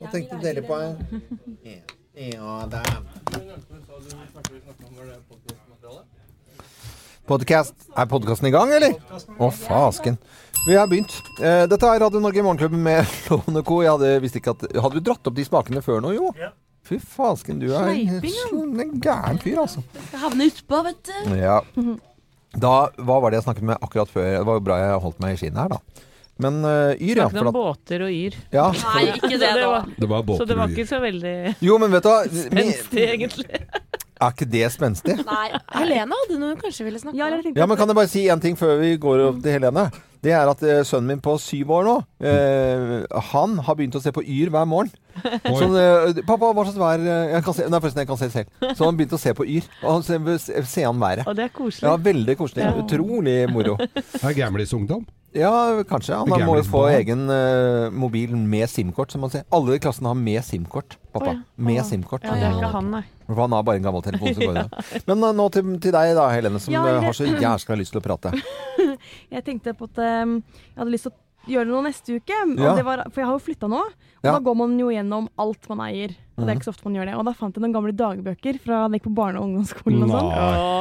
Hva tenkte dere på? Ja, ja da. Podcast. Er podkasten i gang, eller? Å, fasken. Vi har begynt. Eh, dette er Radio Norge Morgenklubben med Lovende Co. Jeg hadde, visst ikke at Hadde du dratt opp de smakene før nå, jo? Fy fasken, du er en Sleiping, ja. sånn en gæren fyr, altså. Skal havne utpå, vet du. Ja. Da, hva var det jeg snakket med akkurat før? Det var jo bra jeg holdt meg i skinnet her, da. Men uh, Yr, ja. Snakket om at, båter og yr. ja. Nei, ikke det, det da. var, Det var så det var ikke så veldig Jo, men vet du spenstig, egentlig. Er ikke det spenstig? Nei, Helene hadde noe hun kanskje ville snakke Ja, om. Ja, men Kan jeg bare si en ting før vi går over til Helene? Det er at eh, sønnen min på syv år nå, eh, han har begynt å se på Yr hver morgen. Sånn, eh, 'Pappa, hva slags vær eh, jeg kan se, Nei, forresten, jeg kan se selv. Så han begynte å se på Yr. Og han ser, ser han været. Og det er koselig. Ja, veldig koselig. Ja. Utrolig moro. Det er gamlisungdom. Ja, kanskje. Han må jo få egen uh, mobil med SIM-kort, som man sier. Alle i klassen har med SIM-kort, pappa. Oh, ja. Med oh, SIM-kort. Ja, det er ikke han, nei. For han har bare en gammel telefon. Så går det. Men uh, nå til, til deg da, Helene, som Ja, eh, jeg- har så jæskla lyst til å prate. Jeg tenkte på at um, jeg hadde lyst til å gjøre det noe neste uke. Og det var, for jeg har jo flytta nå, og Ja. da går man jo gjennom alt man eier. Og det er ikke så ofte man gjør det. Og da fant jeg noen gamle dagbøker fra da jeg gikk på barne- og ungdomsskolen og sånn.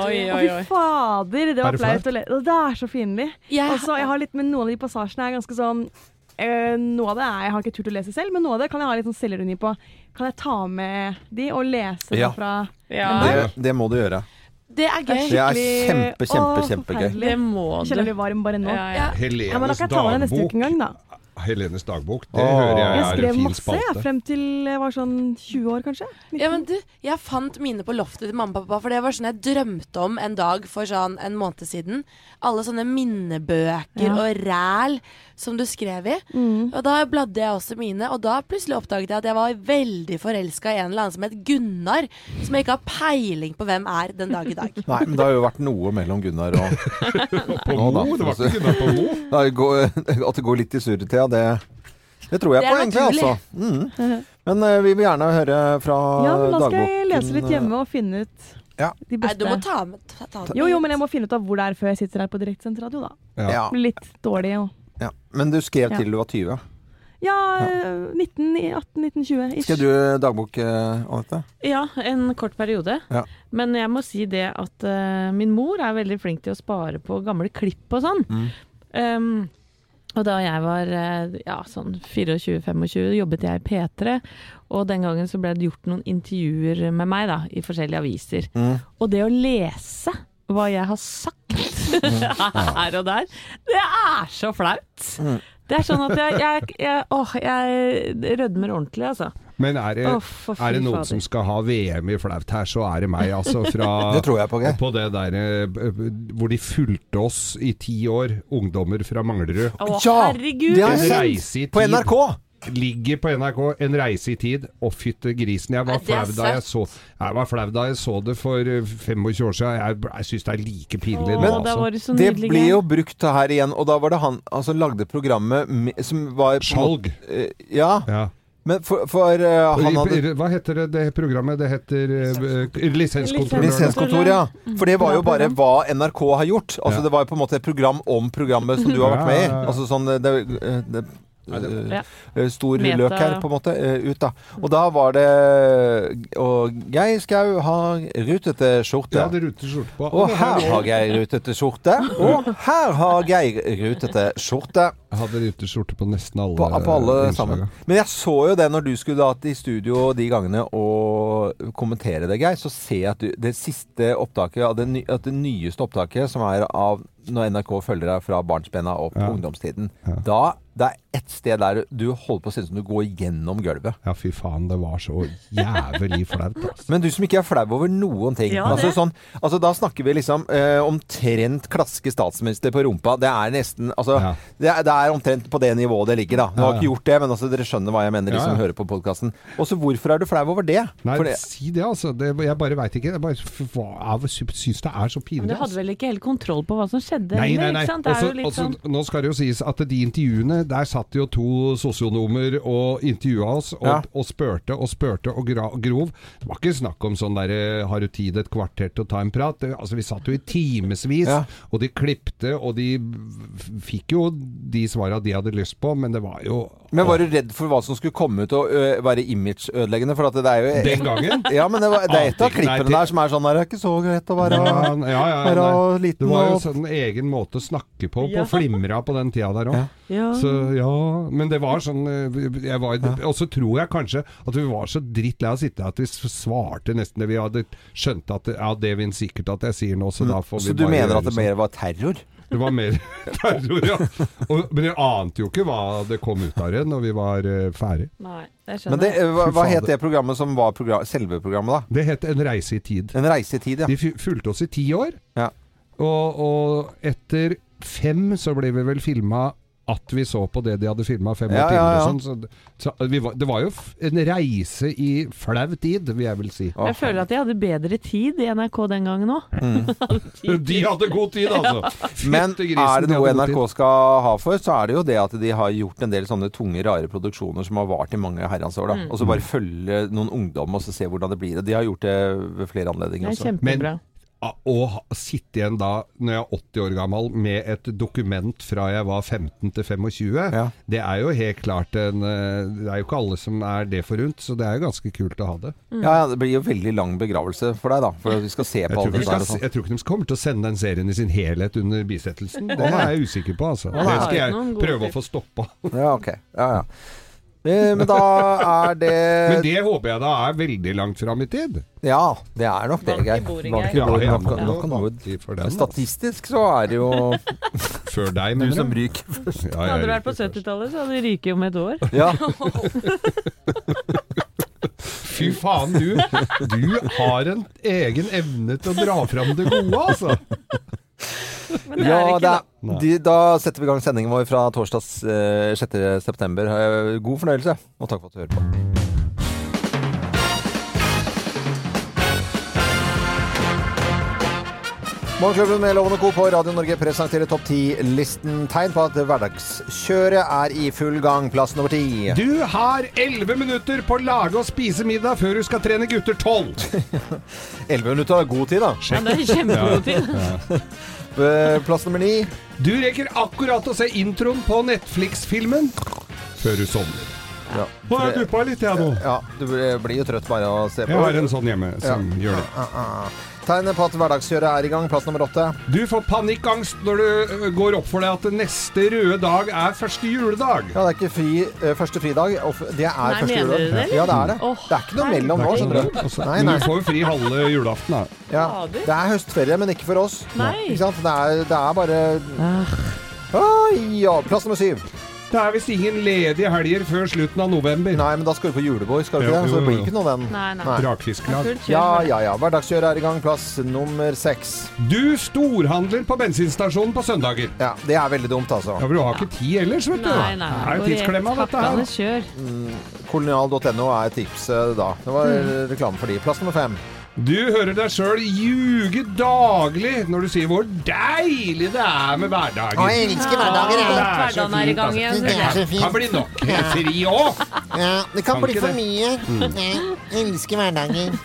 Oi, fy fader, det var flaut å Det er så pinlig. Yeah. Og så jeg har litt, med noen av de passasjene er ganske sånn øh, Noe av det er jeg har ikke turt å lese selv, men noe av det kan jeg ha litt sånn selvironi på. Kan jeg ta med de og lese Ja. det fra Ja, Det, det må du gjøre. Det er gøy. Det er kjempe, kjempe, Åh, kjempegøy. det må du. kjenner du. jeg varm bare nå. Ja, ja. Ja. Ja, men da Helenes kan jeg ta med det neste uke en gang, da. Helenes dagbok, det Åh. hører jeg Jeg er skrev en fin masse jeg, frem til jeg var sånn 20 år, kanskje. Ja, men du, jeg fant mine på loftet til mamma og pappa, for det var sånn jeg drømte om en dag for sånn en måned siden. Alle sånne minnebøker Ja. og ræl som du skrev i. Mm. Og da bladde jeg også mine, og da plutselig oppdaget jeg at jeg var veldig forelska i en eller annen som het Gunnar, som jeg ikke har peiling på hvem er den dag i dag. Nei, men det har jo vært noe mellom Gunnar og På Nå da? Det var ikke Gunnar på Mo? Nei, At det går litt i surr til, det, det tror jeg Det på, egentlig. naturlig. altså. Mm. Men uh, vi vil gjerne høre fra dagboken. Ja, men da skal jeg lese litt hjemme og finne ut Ja. de Nei, du må ta med ta, ta den Jo, jo, men jeg må finne ut av hvor det er før jeg sitter her på direktesendt radio, da. Ja. Ja. Litt dårlig og Men du skrev Ja. til du var 20. Ja, ja. 19, i 18, 19, 20 ish. Skrev du dagbok, om dette? Ja, en kort periode. Ja. Men jeg må si det at uh, min mor er veldig flink til å spare på gamle klipp og sånn. Mm. Um, og da jeg var uh, ja, sånn 24-25, jobbet jeg i P3. Og den gangen så ble det gjort noen intervjuer med meg da, i forskjellige aviser. Mm. Og det å lese hva jeg har sagt her og der, det er så flaut. Mm. Det er sånn at jeg, jeg, jeg Åh, jeg rødmer ordentlig, altså. Men er det, oh, er det noen fader. som skal ha VM i flaut her, så er det meg, altså. Fra Det tror jeg på, Geir. på det der eh, hvor de fulgte oss i ti år, ungdommer fra Manglerud. Å, Ja, herregud! det har jeg sett på. NRK! Ligger på NRK, En reise i tid. Å, fytte grisen. Jeg var, flau da jeg, så, jeg var flau da jeg så det for eh, 25 år siden. Jeg, jeg syns det er like pinlig Åh, nå, altså. det Det ble jo brukt her igjen, og da var det han altså, lagde programmet med, som var Skjalg. eh, Ja, Ja. men for, for uh, han hadde Hva heter det, det programmet? Det heter uh, Lisenskontrolløren. Lisenskontor, ja. For det var jo bare hva NRK har gjort. Altså Ja. Det var jo på en måte et program om programmet som du har vært med i. Altså sånn det, det Ja. eh, Stor Meta- løk her, på en måte, eh, ut da. Og da var det Og Geir Skau har rutete skjorte. Ja, det rutete skjorte på. Og her har Geir rutete skjorte. Og her har Geir rutete skjorte. Jeg hadde ruteskjorte på nesten alle På, på alle sammen. Men jeg så jo det når du skulle da til studio de gangene og kommentere det, Geir. Så ser jeg at du, det siste opptaket, av det, ny, at det nyeste opptaket, som er av når NRK følger deg fra barnsbena opp Ja. ungdomstiden, Ja. da det er ett sted der du holder på å se ut som du går gjennom gulvet. Ja, fy faen, det var så jævlig flaut, altså. Men du som ikke er flau over noen ting. Ja, altså, sånn, altså, da snakker vi liksom eh, omtrent klaske statsminister på rumpa. Det er nesten altså, Ja. det, er, det er omtrent på det nivået det ligger, da. Du har ikke gjort det, men altså, dere skjønner hva jeg mener, de som ja. hører på podkasten. Og så hvorfor er du flau over det? Nei, det si det, altså. Det, jeg bare veit ikke. Jeg bare syns det er så Men du hadde altså. vel ikke helt kontroll på hva som skjedde? Nei, nei, nei. Ikke sant? Det er Også, jo litt også, nå skal det jo sies at de intervjuene der satt jo to sosionomer og intervjua oss, og, Ja. og spurte og spurte og grov. Det var ikke snakk om sånn derre Har du tid et kvarter til å ta en prat? Altså, vi satt jo i timevis, Ja. og de klipte, og de fikk jo de svara de hadde lyst på, men det var jo Men var du redd for hva som skulle komme ut og ø, være imageødeleggende? For at det er jo Den gangen? Ja, men det, var, det er et av klippene der som er sånn der, Det er ikke så greit å være Ja, ja, ja, være liten Det var jo en sånn egen måte å snakke på, Ja. på Flimra på den tida der òg. Ja. Så ja, men det var sånn eh, jeg var, Og så tror jeg kanskje at vi var så drittlei av å sitte at vi svarte nesten det vi hadde skjønt at det, ja, det vil sikkert at jeg sier nå, så da får vi Så du mener at det mer var terror? Det var mer terror, ja. Og, men jeg ante jo ikke hva det kom ut av det når vi var uh, ferdig. Nei, det Men det, hva, hva het det programmet som var program, selve programmet, da? Det het En reise i tid. En reise i tid, ja. De fulgte oss i ti år. Ja. Og, og etter fem så ble vi vel filma at vi så på det de hadde filma fem år Ja, tidligere. ja. ja. Sånn, så, så vi var, det var jo f- en reise i flau tid, vil jeg vel si. Jeg føler at de hadde bedre tid i NRK den gangen òg. De hadde god tid, altså! Men grisen, er det noe de NRK skal ha for, så er det jo det at de har gjort en del sånne tunge, rare produksjoner som har vart i mange herrens år. da. Mm. Og så bare følge noen ungdom og så se hvordan det blir. Og De har gjort det ved flere Det anledninger er også. kjempebra. Ah, Å sitte igjen da, når jeg er 80 år gammel, med et dokument fra jeg var 15 til 25, Ja. det er jo helt klart en eh, Det er jo ikke alle som er det forunt, så det er jo ganske kult å ha det. Mm. Ja, ja, Det blir jo veldig lang begravelse for deg, da. For vi skal se på alle de der. skal, sånn. jeg tror ikke de kommer til å sende den serien i sin helhet under bisettelsen. Det er jeg usikker på, altså. Det skal jeg prøve å få stoppa. Ja, ok. Ja, ja. Eh, Men da er det Men det håper jeg da er veldig langt fram i tid. Ja, det er nok det, Geir. Ja. Statistisk så er det jo Før deg, du som ryker først. Ja, Hadde du vært på 70-tallet, så hadde du ryket om et år. Ja. Fy faen, du, du har en egen evne til å dra fram det gode, altså. Men det Ja, ikke det da. er, de, da setter vi i gang sendingen vår fra torsdags eh, 6. september. Eh, God fornøyelse, og takk for at du hører på. Morgenklubben med Lovende og Co. på Radio Norge presenterer topp 10-listen. Tegn på at hverdagskjøret er i full gang. Plass nummer ti. Du har elleve minutter på å lage og spise middag før du skal trene gutter tolv. Elleve minutter er god tid, da. Ja, det er kjempegod tid. Eh, Plass nummer ni. Du rekker akkurat å se introen på Netflix-filmen før du sovner. Ja. Nå har jeg duppa litt, jeg nå. ja, du blir jo trøtt bare av å se på. Jeg har en sånn hjemme som gjør det. Tegnet på at hverdagskjøret er i gang. Plass nummer åtte. Du får panikkangst når du går opp for deg at neste røde dag er første juledag. Ja, det er ikke fri, eh, første fridag. og Det er Nei, første mener juledag. du det. Ja, det er det. Oh, det er ikke noe mellom nå, skjønner du. Altså, Nei, men nei. du får jo fri halve julaften, da. Ja. Det er høstferie, men ikke for oss. Nei. Ikke sant? Det er, det er bare Ah, ja. Plass nummer syv. Det er visst ingen ledige helger før slutten av november. Nei, men da skal du på julebord, skal du ikke det? Så det blir ikke noe den. Nei, nei. Nei. Rakfisklag. Ja, ja, ja. Hverdagskjøret er i gang. Plass nummer seks. Du storhandler på bensinstasjonen på søndager. Ja, det er veldig dumt, altså. Ja, for du har ikke tid ellers, vet du. Nei, nei. Det er jo tidsklemma, dette her. Kolonial.no er tipset da. Det var reklame for de. Plass nummer fem. Du hører deg sjøl ljuge daglig når du sier hvor deilig det er med hverdagen. Å, jeg elsker hverdagen, jeg. Er så Hverdagen er i fint, gang altså. igjen, Det er så fint. kan bli nok fri òg. Ja, det kan bli for mye. Jeg elsker hverdagen.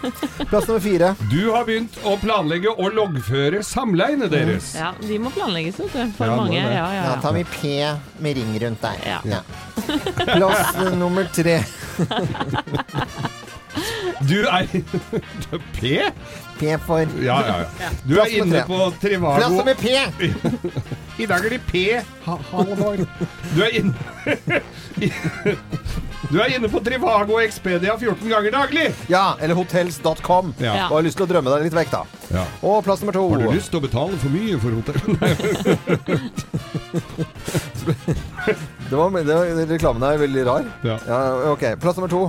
Plass nummer fire. Du har begynt å planlegge og loggføre samleiene deres. Ja, de må planlegges, vet du. For Ja, mange. Ja, Ja, ja, Da tar vi P med ring rundt der. Ja. Plass nummer tre. Du er P? P for Ja, ja, ja. Du er inne på Trivago Plass med P! I dag er det P. Halvor. Du er inne Du er inne på Trivago og Expedia 14 ganger daglig. Ja, eller hotels.com. Ja. Og har lyst til å drømme deg litt vekk, da. Ja. Og plass nummer to. Har du lyst til å betale for mye for hotell? Det var, det var, reklamen er veldig rar. Ja. Ja, ok. Plass nummer to.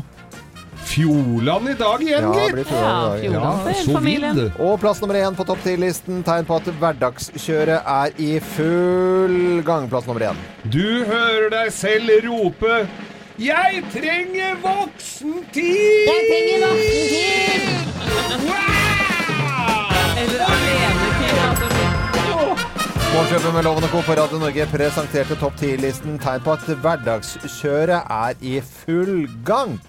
Fjordland i dag igjen, Ja, det gitt. blir Ja, Fjordland i dag. Fjordland for så familien. vidd. Og plass nummer én på topp 10-listen. Tegn på at hverdagskjøret er i full gang. Plass nummer én. Du hører deg selv rope Jeg trenger voksentid! Jeg trenger voksentid! Wow! Eller alenetid. Altså. Morgenklubben med Loven og Co. på Radio Norge presenterte topp 10-listen tegn på at hverdagskjøret er i full gang.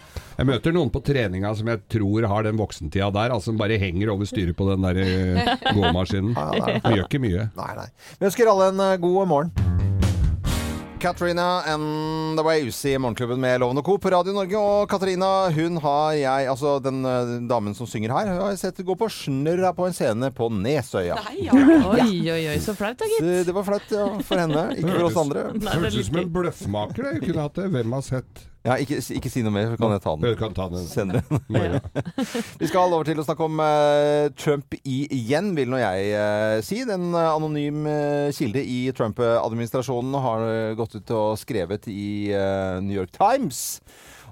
Jeg møter noen på treninga som jeg tror har den voksentida der, altså som bare henger over styret på den der eh, gåmaskinen. Ja, ja, gjør ikke mye. Nei, nei. Vi ønsker alle en eh, god morgen. Katrina and The Waves i Morgenklubben med Loven og Co. på Radio Norge. Og Katarina, hun har jeg, altså den eh, damen som synger her, har jeg sett gå på snørra på en scene på Nesøya. Nei, ja. Oi, oi, oi, så flaut da, Så gitt. Det var flaut ja, for henne, ikke for oss andre. Høres ut som en bløffmaker. det. Jeg kunne hatt det. Hvem har sett? Ja, ikke, ikke si noe mer, så kan jeg ta den Jeg kan ta den senere. Vi skal over til å snakke om eh, Trump igjen, vil nå jeg eh, si. Den uh, anonym eh, kilde i Trump-administrasjonen har eh, gått ut og skrevet i eh, New York Times.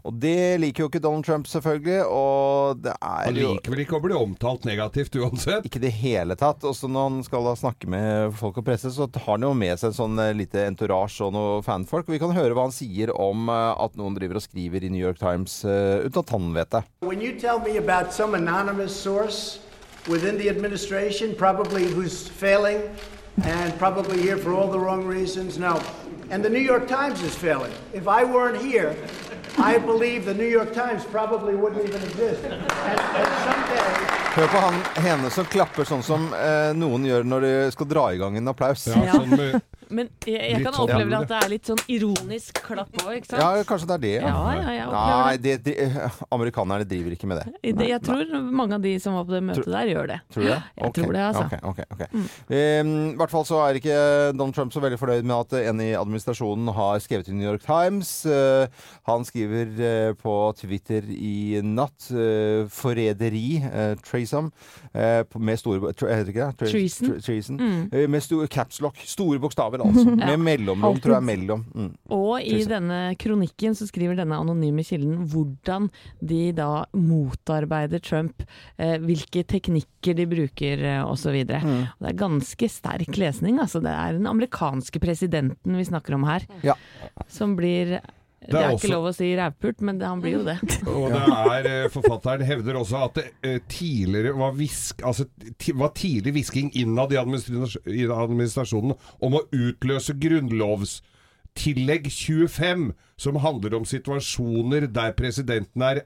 Og det liker jo ikke Donald Trump, selvfølgelig. Og det er Han jo liker vel ikke å bli omtalt negativt uansett? ikke i det hele tatt. Også når han skal da snakke med folk og presse, så har han jo med seg en sånn eh, lite entourage og noen fanfolk. Og vi kan høre hva han sier om eh, at noen driver og skriver i New York Times eh, uten at han vet det. When you tell me about some anonymous source within the administration, probably who's failing and probably here for all the wrong reasons, no. And the New York Times is failing. If I weren't here, I believe the New York Times probably wouldn't even exist. And, and someday, Hør på han, henne som klapper sånn som eh, noen gjør når de skal dra i gang en applaus. Ja, Ja. sånn med, Men jeg, jeg kan sånn- oppleve at det er litt sånn ironisk klapp òg, ikke sant? Ja, kanskje det er det. Ja, ja, ja Nei, det, de, amerikanerne driver ikke med det. det. Jeg tror mange av de som var på det møtet der, gjør det. Tror du det? Jeg okay. tror det, altså. Okay, okay, mm. Um, I hvert fall så er ikke Donald Trump så veldig fornøyd med at en i administrasjonen har skrevet i New York Times. Uh, han skriver uh, på Twitter i natt uh, 'forræderi', uh, treason, uh, med store Heter det ikke det? Tre- Treason. tre- treason. Mm. Med stor, caps lock. Store bokstaver, altså. Med mellomrom, tror jeg. Mellom. Mm. Og i denne kronikken så skriver denne anonyme kilden hvordan de da motarbeider Trump, eh, hvilke teknikker de bruker eh, osv. Mm. Det er ganske sterk lesning. altså Det er den amerikanske presidenten vi snakker om her, Ja. som blir det er, også- ikke lov å si rævpult, men han blir jo det. Og det er, eh, forfatteren hevder også at det eh, tidligere var, visk, altså, var tidlig hvisking innad i administrasjonen om å utløse grunnlovstillegg 25, som handler om situasjoner der presidenten er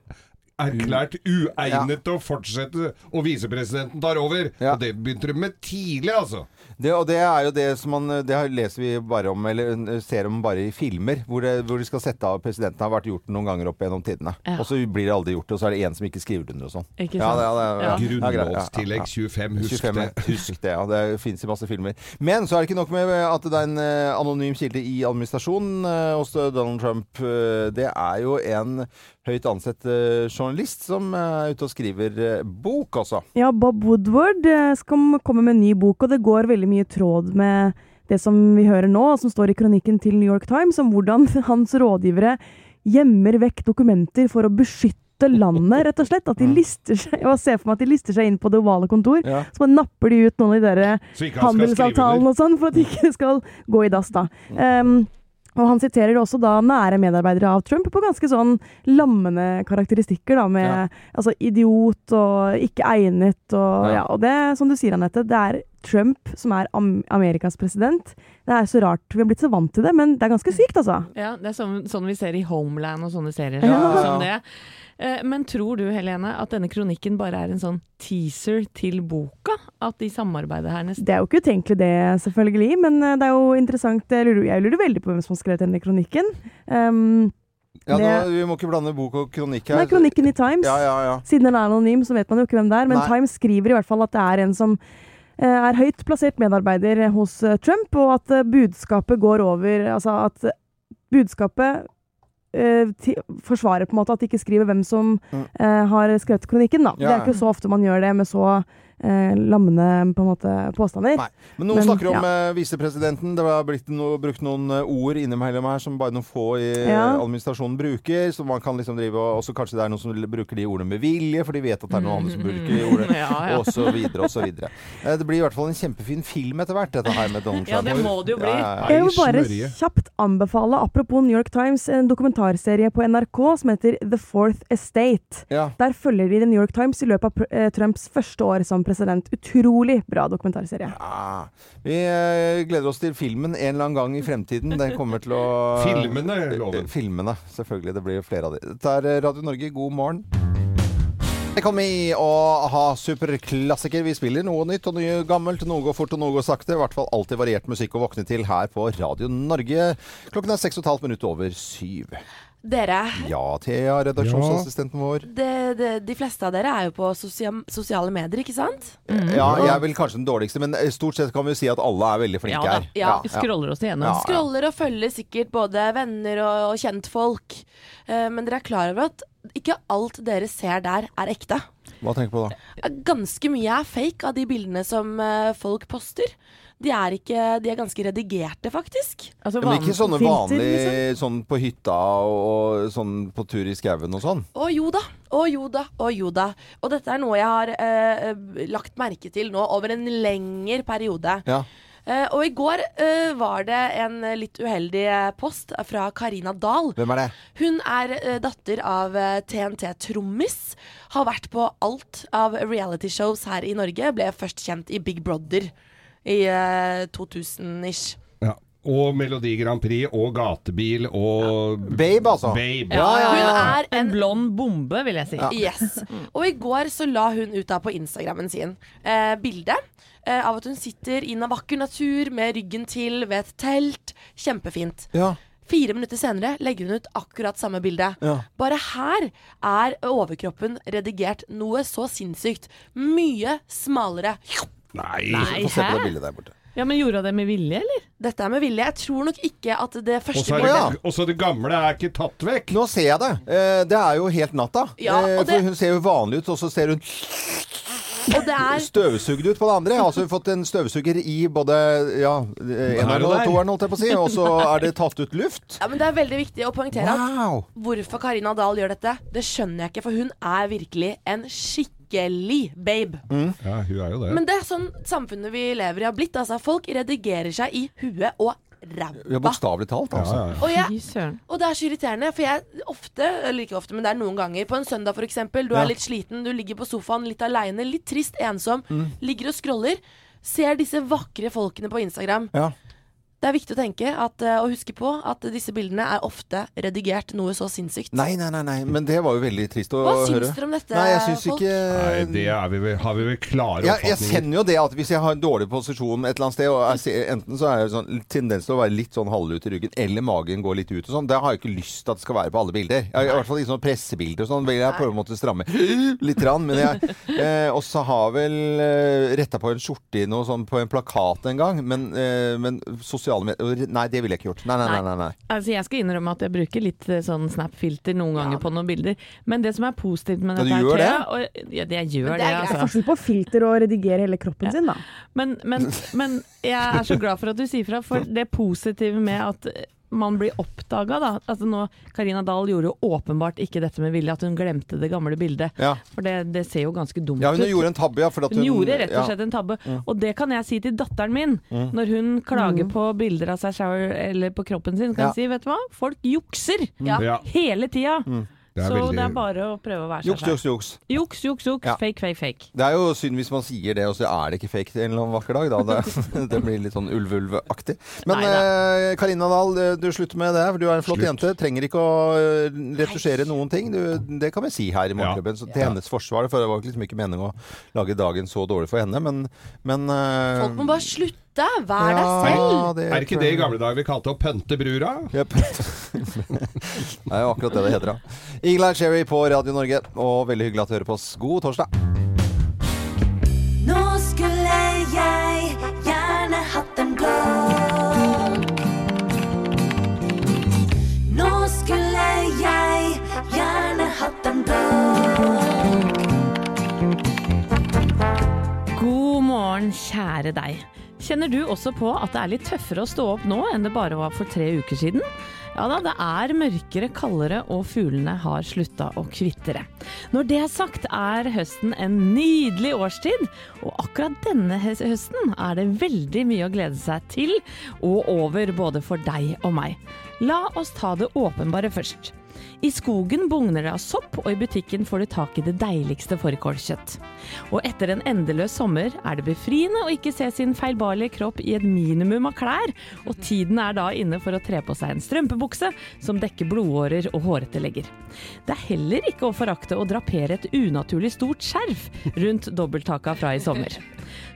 erklært uegnet til å fortsette, og visepresidenten tar over. Ja. Og det begynte de med tidlig, altså. Det, og det er jo det som man Det leser vi bare om, eller uh, ser om bare i filmer, hvor, det, hvor de skal sette av presidenten. har vært gjort noen ganger opp gjennom tidene. Ja. Og så blir det aldri gjort, og så er det en som ikke skriver under og sånn. Ja, det, ja, det, ja, Grunnlovstillegg 25, husk 25, det. Husk det, ja. Det fins i masse filmer. Men så er det ikke nok med at det er en eh, anonym kilde i administrasjonen eh, hos Donald Trump. Eh, Det er jo en høyt ansett eh, journalist som er ute og skriver eh, bok, altså. Ja, Bob Woodward eh, skal komme med en ny bok, og det går veldig mye tråd med det som vi hører nå, og som står i kronikken til New York Times, om hvordan hans rådgivere gjemmer vekk dokumenter for å beskytte landet, rett og slett. At de lister seg, jeg ser for meg at de lister seg inn på det ovale kontor, Ja. så bare napper de ut noen av de der handelsavtalene og sånn, for at de ikke skal gå i dass, da. Um, og han siterer også da nære medarbeidere av Trump på ganske sånn lammende karakteristikker, da, med Ja. altså idiot og ikke egnet og Ja. ja. Og det, som du sier, Anette, det er Trump som er am Amerikas president. Det er så rart. Vi har blitt så vant til det, men det er ganske sykt, altså. Ja, det er sånn, sånn vi ser i Homeland og sånne serier Ja. Sånn det. Eh, Men tror du, Helene, at denne kronikken bare er en sånn teaser til boka? At de samarbeider her nesten? Det er jo ikke utenkelig det, selvfølgelig, men eh, det er jo interessant. Jeg lurer, jeg lurer veldig på hvem som har skrevet denne kronikken. Um, Ja, nå, vi må ikke blande bok og kronikk her. er kronikken i Times. Ja, ja, ja. Siden den er anonym, så vet man jo ikke hvem det er. Men Nei. Times skriver i hvert fall at det er en som eh, er høyt plassert medarbeider hos Trump, og at budskapet går over Altså at budskapet forsvarer på en måte at de ikke skriver hvem som eh, har skrevet kronikken. da. Det er ikke så ofte man gjør det med så eh, lammende på en måte påstander. Nei. Men noen Men, snakker om ja. eh, visepresidenten. Det har blitt no, brukt noen eh, ord innimellom her som bare noen få i eh, Ja. administrasjonen bruker. Så man kan liksom drive og også Kanskje det er noen som bruker de ordene med vilje, for de vet at det er noen andre som bruker de ordene. Ja, ja. Og så videre og så videre. Eh, Det blir i hvert fall en kjempefin film etter hvert, dette her med Donald Ja, det må det jo bli. Ja, ja, ja. Jeg vil bare kjapt anbefale, apropos New York Times, en dokumentarserie på NRK som heter The Fourth Estate. Ja. Der følger de The New York Times i løpet av Trumps første år som president. Utrolig bra dokumentarserie. Ja. Vi eh, gleder oss til filmen en eller annen gang i fremtiden. Den kommer til å Filmene, loven. Filmene, selvfølgelig. Det blir flere av de. Dette er Radio Norge, god morgen. Velkommen i å ha superklassiker. Vi spiller noe nytt og noe gammelt. Noe går fort og noe går sakte. I hvert fall alltid variert musikk å våkne til her på Radio Norge. Klokken er seks og et halvt minutt over syv. Dere, Ja, Thea, redaksjonsassistenten vår. De, de, de fleste av dere er jo på sosial, sosiale medier, ikke sant? Ja, jeg er vel kanskje den dårligste, men eh, stort sett kan vi jo si at alle er veldig flinke Ja her. Ja. Vi scroller oss igjennom. Ja, ja. Scroller og følger sikkert både venner og, og kjentfolk. Uh, men dere er klar over at ikke alt dere ser der, er ekte. Hva tenker du på da? Ganske mye er fake av de bildene som eh, folk poster. De er, ikke, de er ganske redigerte, faktisk. Altså, Ja, men ikke sånne vanlige vanlige sånn på hytta og, og sånn på tur i skauen og sånn? Å jo da, å jo da, å jo da. Og dette er noe jeg har eh, lagt merke til nå over en lengre periode. Ja. Eh, og i går eh, var det en litt uheldig eh, post fra Karina Dahl. Hvem er det? Hun er eh, datter av TNT-trommis. Har vært på alt av reality-shows her i Norge. Ble først kjent i Big Brother i eh, 2000-ish. Ja. Og Melodi Grand Prix og Gatebil og Babe, altså. Babe. Ja, ja, Hun ja. er En en blond bombe, vil jeg si. Yes. Og i går så la hun ut da på Instagrammen sin eh, bilde eh, av at hun sitter i en vakker natur med ryggen til ved et telt. Kjempefint. ja. Fire minutter senere legger hun ut akkurat samme bilde. Ja. Bare her er overkroppen redigert noe så sinnssykt. Mye smalere. Nei. Nei, Få se på det bildet der borte. Ja, men gjorde hun det med vilje, eller? Dette er med vilje. Jeg tror nok ikke at det første Også er, bildet ja. det- og så det gamle er ikke tatt vekk. Nå ser jeg det. Eh, det er jo helt natta. Ja, eh, og det- For hun ser jo vanlig ut, og så ser hun Og det er støvsugd ut på det andre. Altså hun har fått en støvsuger i både ja, eneren og toeren, holdt jeg på å si, og så er det tatt ut luft. ja, men det er veldig viktig å poengtere at hvorfor Karina Dahl gjør dette, det skjønner jeg ikke, for hun er virkelig en skikkelig babe. Ja, hun er jo det. Men det er sånn samfunnet vi lever i har blitt. Altså, folk redigerer seg i huet og Ja, ræva. bokstavelig talt, altså. ja, ja. Og, jeg, og det er så irriterende, for jeg ofte, eller ikke ofte, men det er noen ganger, på en søndag for eksempel, du Ja. er litt sliten, du ligger på sofaen litt aleine, litt trist, ensom, Mm. ligger og scroller, ser disse vakre folkene på Instagram. Ja. Det er viktig å tenke at, eh, og huske på at disse bildene er ofte redigert noe så sinnssykt. Nei, nei, nei, nei, men det var jo veldig trist å Hva høre. syns dere om dette, Nei, jeg syns folk? ikke Nei, det er vi vel, har vi vel klare jeg, jeg oppfatninger. kjenner jo det at hvis jeg har en dårlig posisjon et eller annet sted, og jeg ser, enten så er jeg sånn tendens til å være litt sånn halvlut i ryggen, eller magen går litt ut og sånn, det har jeg ikke lyst til at det skal være på alle bilder. Jeg, I hvert fall ikke sånn pressebilder og sånn, vil jeg på en måte stramme litt, rann, men jeg eh, også har vel eh, retta på en skjorte i noe sånn på en plakat en gang, men, eh, men sosiale medier Nei, det ville jeg ikke gjort. Nei, nei, nei. nei, nei. Altså, jeg skal innrømme at jeg bruker litt eh, sånn Snap-filter noen ganger på noen bilder. Men det som er positivt med Ja, dette du her, det? Og, ja, det, jeg gjør Men det, det er. Det er altså. forskjell på filter og redigere hele kroppen sin, da. Men, men, men jeg er så glad for at du sier fra, for det positive med at man blir oppdaga, da. Altså nå, Karina Dahl gjorde jo åpenbart ikke dette med vilje, at hun glemte det gamle bildet. Ja. For det, det ser jo ganske dumt ja, hun ut. gjorde en tabbe, ja. For at Hun hun, gjorde rett og ja. slett en tabbe. Og det kan jeg si til datteren min. Når hun klager på bilder av seg sjøl eller på kroppen sin, kan Ja. jeg si vet du hva, folk jukser! Ja. Ja, Hele tida! Det Så veldig det er bare å prøve å være seg selv. juks, juks. Juks, juks, juks. Ja. Fake, fake, fake. Det er jo synd hvis man sier det, og så er det ikke fake en eller annen vakker dag. Da. Det, det blir litt sånn ulv-ulv-aktig. Men eh, Karina Dahl, eh, du slutter med det. for Du er en flott Slutt. jente. Trenger ikke å eh, retusjere noen ting. Du, det kan vi si her i Morgenklubben. Ja. til Ja. hennes forsvar, for det var liksom ikke meningen å lage dagen så dårlig for henne, men, men eh, Folk må bare slutte. Vær deg ja, selv. det Er ikke det i gamle dager vi kalte å pønte brura? Jep. det er jo akkurat det det heter, ja. Eye Cherry på Radio Norge, og veldig hyggelig at du hører på oss. God torsdag. Nå skulle jeg gjerne hatt en blå. Nå skulle jeg gjerne hatt en blå. God morgen, kjære deg. Kjenner du også på at det er litt tøffere å stå opp nå enn det bare var for tre uker siden? Ja da, det er mørkere, kaldere, og fuglene har slutta å kvitre. Når det er sagt, er høsten en nydelig årstid, og akkurat denne høsten er det veldig mye å glede seg til og over både for deg og meg. La oss ta det åpenbare først. I skogen bugner det av sopp, og i butikken får du tak i det deiligste fårikålkjøtt. Og etter en endeløs sommer er det befriende å ikke se sin feilbarlige kropp i et minimum av klær, og tiden er da inne for å tre på seg en strømpebukse som dekker blodårer og hårete legger. Det er heller ikke å forakte å drapere et unaturlig stort skjerf rundt dobbelttaka fra i sommer.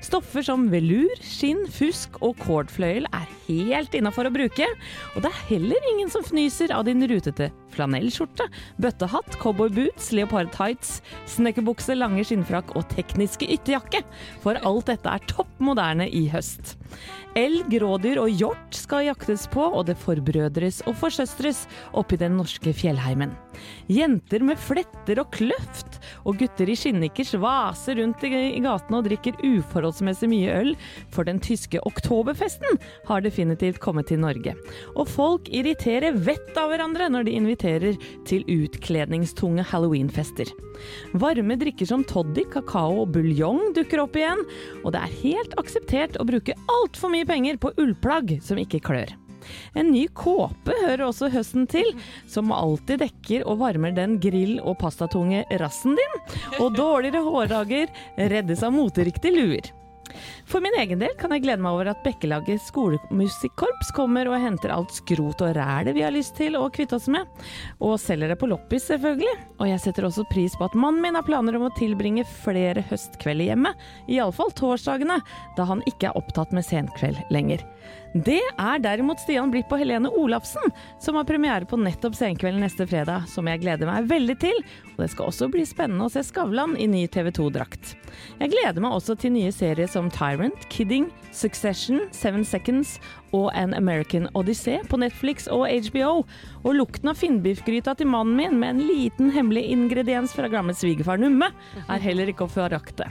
Stoffer som velur, skinn, fusk og kordfløyel er helt innafor å bruke, og det er heller ingen som fnyser av din rutete flanellskjorte, bøttehatt, cowboyboots, leopard tights, snekkerbukse, lange skinnfrakk og tekniske ytterjakke, for alt dette er topp moderne i høst. Elg, rådyr og hjort skal jaktes på, og det forbrødres og forsøstres oppi den norske fjellheimen. Jenter med fletter og kløft, og gutter i skinnikers vaser rundt i gatene og drikker uforholdsmessig mye øl, for den tyske oktoberfesten har definitivt kommet til Norge. Og folk irriterer vettet av hverandre når de inviterer til utkledningstunge halloweenfester. Varme drikker som toddy, kakao og buljong dukker opp igjen, og det er helt akseptert å bruke altfor mye penger på ullplagg som ikke klør. En ny kåpe hører også høsten til, som alltid dekker og varmer den grill- og pastatunge rassen din, og dårligere hårdager reddes av moteriktige luer. For min egen del kan jeg glede meg over at Bekkelaget skolemusikkorps kommer og henter alt skrot og rælet vi har lyst til å kvitte oss med, og selger det på loppis selvfølgelig. Og jeg setter også pris på at mannen min har planer om å tilbringe flere høstkvelder hjemme, iallfall torsdagene, da han ikke er opptatt med senkveld lenger. Det er derimot Stian Blipp og Helene Olafsen, som har premiere på nettopp Senkveld neste fredag, som jeg gleder meg veldig til. Og det skal også bli spennende å se Skavlan i ny TV 2-drakt. Jeg gleder meg også til nye serier som Tyrant, Kidding, Succession, Seven Seconds og An American Odyssey på Netflix og HBO. Og lukten av finnbiffgryta til mannen min med en liten hemmelig ingrediens fra gamle svigerfar Numme er heller ikke å forakte.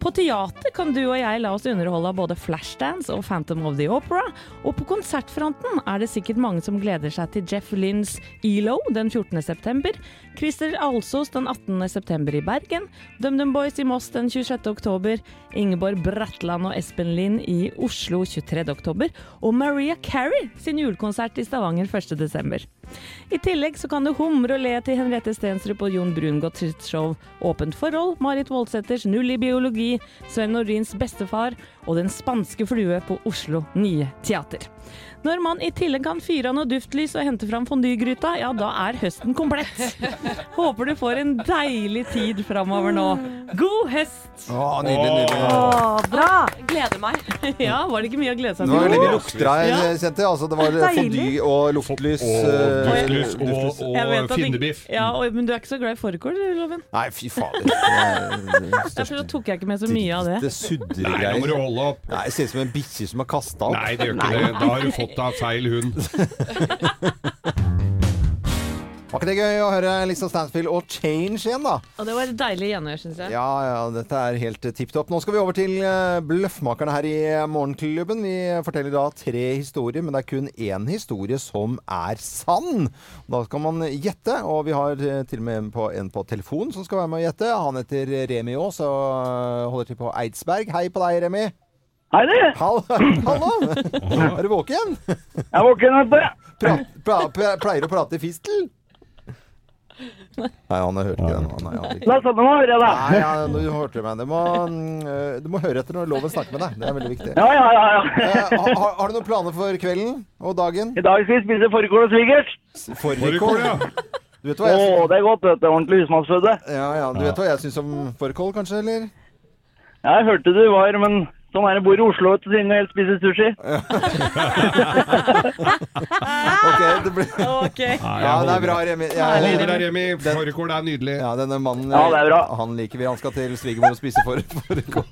På teater kan du og jeg la oss underholde av både Flashdance og Phantom of the Opera, og på konsertfronten er det sikkert mange som gleder seg til Jeff Lynns ELO den 14. september, Christer Alsos den 18. september i Bergen, DumDum Boys i Moss den 26. oktober, Ingeborg Bratland og Espen Lind i Oslo 23. oktober, og Maria Carey sin julekonsert i Stavanger 1. desember. I tillegg så kan du humre og le til Henriette Stensrup og Jon Brungot show Åpent forhold, Marit Voldsæters Null i biologi, Sven Norins bestefar og Den spanske flue på Oslo Nye Teater. Når man i tillegg kan fyre av noe duftlys og hente fram fondygryta, ja da er høsten komplett. Håper du får en deilig tid framover nå. God høst! Å, nydelig, nydelig. Å, bra! Gleder meg. Ja, var det ikke mye å glede seg Det var veldig mye til? lukter her, Ja. kjente jeg. Altså, det var fondy og luftlys. Og eh, duftlys og, og, Jeg og at finnebiff. Ja, og, men du er ikke så glad i fårikål, Loven? Nei, fy fader. Det er Derfor tok jeg ikke med så mye av det. Det sudrer Nei, nå må du holde opp. Nei, det ser ut som en bikkje som har kasta opp. Nei, det gjør ikke det. Da har du fått deg feil hund. Var ikke det gøy å høre Lisa Stansfield og Change igjen, da? Og det var et deilig gjenhør, syns jeg. Ja, ja, dette er helt tipp topp. Nå skal vi over til eh, Bløffmakerne her i Morgenklubben. Vi forteller da tre historier, men det er kun én historie som er sann. Da skal man gjette, og vi har eh, til og med en på, en på telefon som skal være med å gjette. Han heter Remi Aas og holder til på Eidsberg. Hei på deg, Remi. Hei, du! Hallo! Hallo. Er du våken? Jeg er våken, vet du. Pra, pra, pra, pleier å prate i fistel? Nei, han hørte ikke den. Nei, han fikk- La oss høre, da. Nei, ja, nå hørte du meg. Du må, øh, du må høre etter når loven snakker med deg. Det er veldig viktig. Ja, ja, ja. ja. Eh, har, har- du noen planer for kvelden og dagen? I dag skal vi spise fårikål og svigers. Fårikål, ja. Du vet hva jeg, det er godt, vet du. Ordentlig husmannsføde. ja, ja, du vet hva jeg syns om fårikål, kanskje? Eller? Ja, jeg hørte du var, men sånn er det bor i Oslo, siden helst spiser sushi. Ok, det blir okay. Ja, det er bra, Remi. Ja, Jeg holder deg, Remi. Fårikål er nydelig. Ja, denne mannen Ja, det er bra. Han liker vi. Han skal til svigermor og spise fårikål.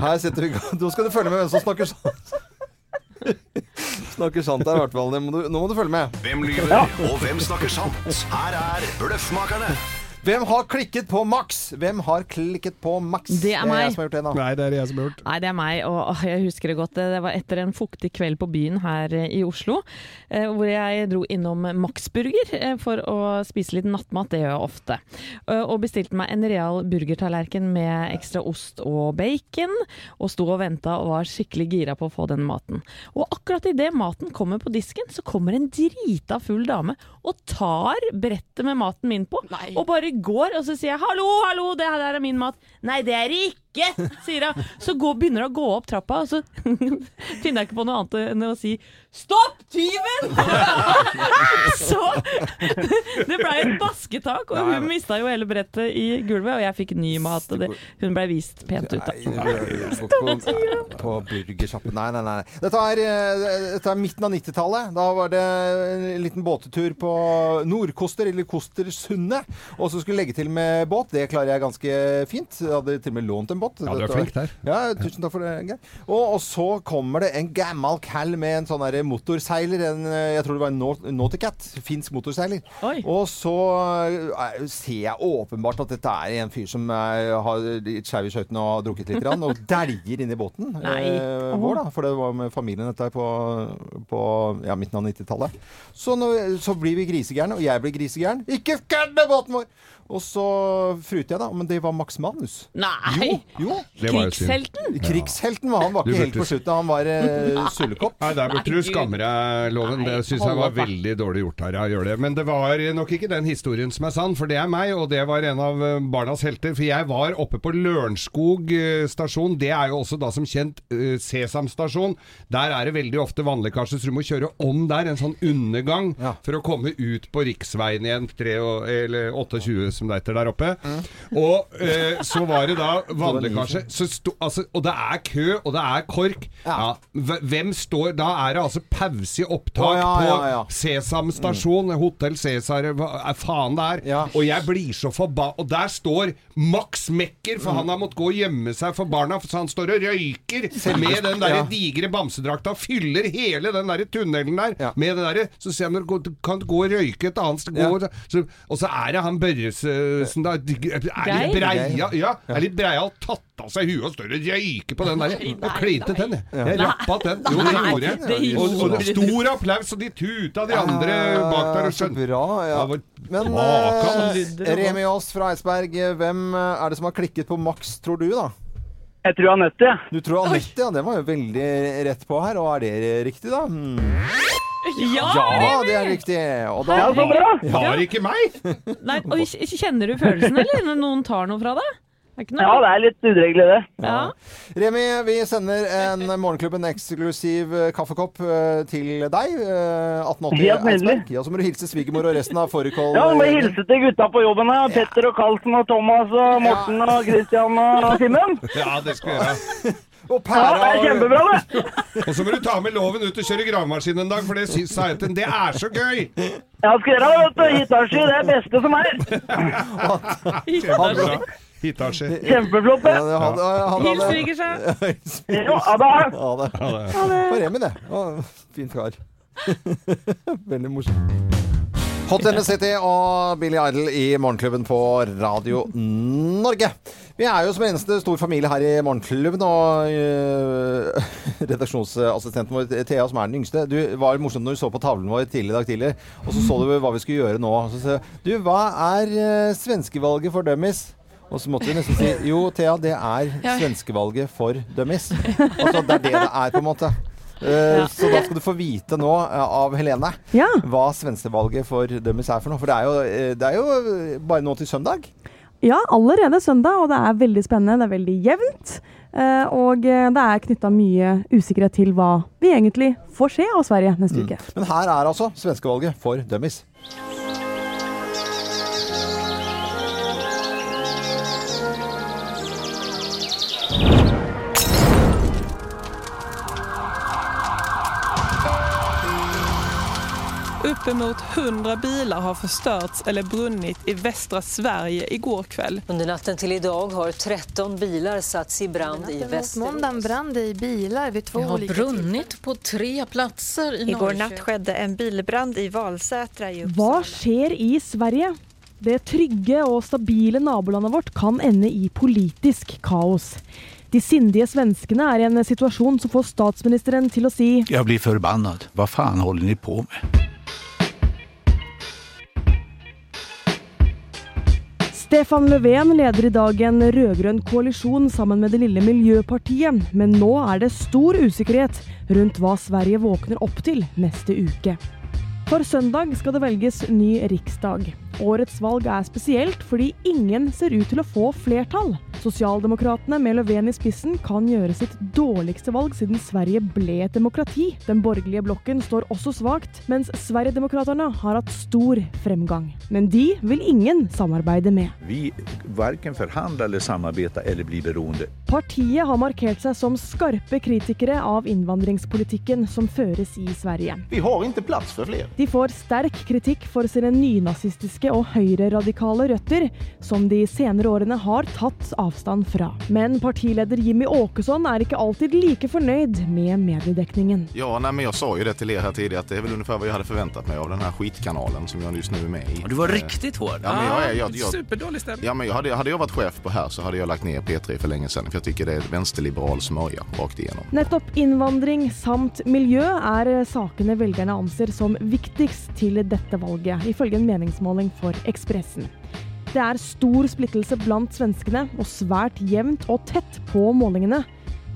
Her setter vi. Nå skal du følge med hvem som snakker sant. Snakker sant her, i hvert fall. Nå må du følge med. Hvem lyver, og hvem snakker sant? Her er Bløffmakerne. Hvem har klikket på Max? Hvem har klikket på Max? Det er meg. jeg som har gjort det nå. Nei, det er det jeg som har gjort. Nei, det er meg, og jeg husker det godt. Det det var etter en fuktig kveld på byen her eh, i Oslo, eh, hvor jeg dro innom Max Burger eh, for å spise litt nattmat, det gjør jeg ofte. Og bestilte meg en real burgertallerken med ekstra ost og bacon, og sto og venta og var skikkelig gira på å få den maten. Og akkurat idet maten kommer på disken, så kommer en drita full dame og tar brettet med maten min på, Nei. og bare går, og så sier jeg 'hallo, hallo, det her er min mat'. 'Nei, det er det ikke', sier hun. Så går, begynner hun å gå opp trappa, og så finner jeg ikke på noe annet enn å si 'stopp, tyven'! så det blei et basketak, og hun mista jo hele brettet i gulvet, og jeg fikk ny mat, og det, hun blei vist pent ut. da. På, på burgersjappen. Nei, nei, nei. Dette er, eh, dette er midten av 90-tallet. Da var det en liten båtetur på Nordkoster, eller Kostersundet. Og så skulle legge til med båt. Det klarer jeg ganske fint. Jeg hadde til og med lånt en båt. Ja, du er flink der. Ja, tusen takk for det, Geir. Og, og så kommer det en gammel cal med en sånn der motorseiler. En, eh, jeg tror det var en Nau- Nauticat. Finsk motorseiler. Oi. Og så eh, ser jeg åpenbart at dette er en fyr som er, har litt skeiv i skøytene og har drukket litt, grann, og dæljer inni båten eh, vår, da. For det var med familien dette på, på ja, midten av 90-tallet. Så, så blir vi grisegærne, og jeg blir grisegæren. Ikke kødd med båten vår! Og så fruter jeg, da. Men det var Max Manus. Nei! Jo. Det var jo Krigshelten? Ja. Krigshelten var han. Var ikke helt på slutten. Han var uh, sullekopp. Nei, der burde du skamme deg, Loven. Det syns jeg var veldig dårlig gjort her. Jeg gjør det. Men det var nok ikke den historien som er sann, for det er meg, og det var en av eh, barnas helter. For jeg var oppe på Lørenskog eh, stasjon. Det er jo også da som kjent uh, Sesam stasjon. Der er det veldig ofte vannlekkasje, så du må kjøre om der, en sånn undergang, Ja. for å komme ut på riksveien igjen, 3 og, eller 28 som det heter der oppe. Og eh, så var det da vannlekkasje. Altså, og det er kø, og det er kork. Ja. hv- Hvem står Da er det altså pause i opptak oh, på Sesam stasjon, Hotell Cæsar, hva er faen det er. Og jeg blir så forba... Og der står Max Mekker, for han har måttet gå og gjemme seg for barna, så han står og røyker med den der digre bamsedrakta, fyller hele den der tunnelen der med det derre. Så ser du kan gå og røyke et annet sted. Og så er det han Børresen da. Er litt breia, ja, er litt breia og tatt av seg huet og står og røyker på den der. Og klinte til den, jeg. Jeg rappa den. Jo, det gjorde jeg. Og, og stor applaus, og de tuta de andre bak der og skjønte bra, ja. Men eh, Remi Aas fra Eidsberg, eh, hvem eh, er det som har klikket på Max, tror du, da? Jeg tror Anette. Du tror Anette, ja. Det var jo veldig rett på her. Og er det riktig, da? Hmm. Ja! Ja, det er riktig. Og da Ja, så bra! Ikke meg! Nei, og Kjenner du følelsen, eller? Når noen tar noe fra deg? Ja, det er litt udregelig, det. Ja. Remi, vi sender en Morgenklubben eksklusiv eh, kaffekopp eh, til deg. eh, 1880 Eidsberg. Ja, så må du hilse svigermor og resten av fårikål. Ja, du må hilse til gutta på jobben her. Petter og Karlsen og Thomas og Morten og Christian og Simen. Ja, det skal jeg gjøre. Og Ja, pæra det er kjempebra, det. Og så må du ta med loven ut og kjøre gravemaskin en dag, for det syns sa jeg til. Det er så gøy! Ja, skal gjøre det, vet du. Hitachi, det er det beste som er. Kjempebra. Hitachi. Kjempeflott, Ja, det. Ja, hadde, hadde, Hils svigersa. Ha ja, da. Ja, det. For Remi, det. Å, Fint kar. Veldig morsomt. Hot in City og Billy Idol i Morgenklubben på Radio Norge. Vi er jo som eneste stor familie her i Morgenklubben, og øh, redaksjonsassistenten vår Thea, som er den yngste Du var morsomt når du så på tavlen vår tidlig i dag tidlig, og så så du hva vi skulle gjøre nå. Så sa du, hva er øh, svenskevalget for dummies? Og så måtte vi nesten si jo, Thea, det er Ja. svenskevalget for dummies. Altså, det er det det er, på en måte. Eh, Så da skal du få vite nå uh, av Helene Ja. hva svenskevalget for dummies er for noe. For det er, jo, eh, det er jo bare nå til søndag. Ja, allerede søndag, og det er veldig spennende. Det er veldig jevnt. eh, Og eh, det er knytta mye usikkerhet til hva vi egentlig får se av Sverige neste uke. Men her er altså svenskevalget for dummies. Uppemot 100 bilar har förstörts eller brunnit i västra Sverige igår kväll. Under natten till idag har 13 bilar satts i brand i måndagen brann det i bilar vid två Det har brunnit på tre platser i Igår natt skjedde skedde en bilbrand i Valsätra i Uppsala. Hva skjer i Sverige? Det trygge og stabile nabolandet vårt kan ende i politisk kaos. De sindige svenskene er i en situasjon som får statsministeren til å si Jeg blir forbannet. Hva faen holder ni på med? Stefan Löfven leder i dag en rød-grønn koalisjon sammen med det lille Miljøpartiet, men nå er det stor usikkerhet rundt hva Sverige våkner opp til neste uke. For søndag skal det velges ny riksdag. Årets valg er spesielt fordi ingen ser ut til å få flertall. Sosialdemokratene med Löfven i spissen kan gjøre sitt dårligste valg siden Sverige ble et demokrati. Den borgerlige blokken står også svakt, mens Sverigedemokraterna har hatt stor fremgang. Men de vil ingen samarbeide med. Vi verken forhandler eller samarbeider eller blir beroende. Partiet har markert seg som skarpe kritikere av innvandringspolitikken som føres i Sverige. Vi har ikke plass for flere. De får sterk kritikk for sine nynazistiske og høyreradikale røtter, som de senere årene har tatt avstand fra. Men partileder Jimmy Åkesson er ikke alltid like fornøyd med mediedekningen. Ja, nei, men Jeg sa jo det til dere her tidligere, at det er vel omtrent hva jeg hadde forventet meg av den här skitkanalen som jeg just nu är med i. Du var riktig riktigt hård. Ja, men jeg, jeg, jeg, Superdårlig stemning. ja, men jag hadde, hade jag varit chef på her, så hadde jeg lagt ned P3 for lenge siden. For jeg syns det er vänsterliberal smörja rakt igjennom. Nettopp innvandring samt miljø er sakene velgerne anser som viktigst til dette valget, ifølge en meningsmåling for Ekspressen. Det er stor splittelse blant svenskene, og svært jevnt og tett på målingene.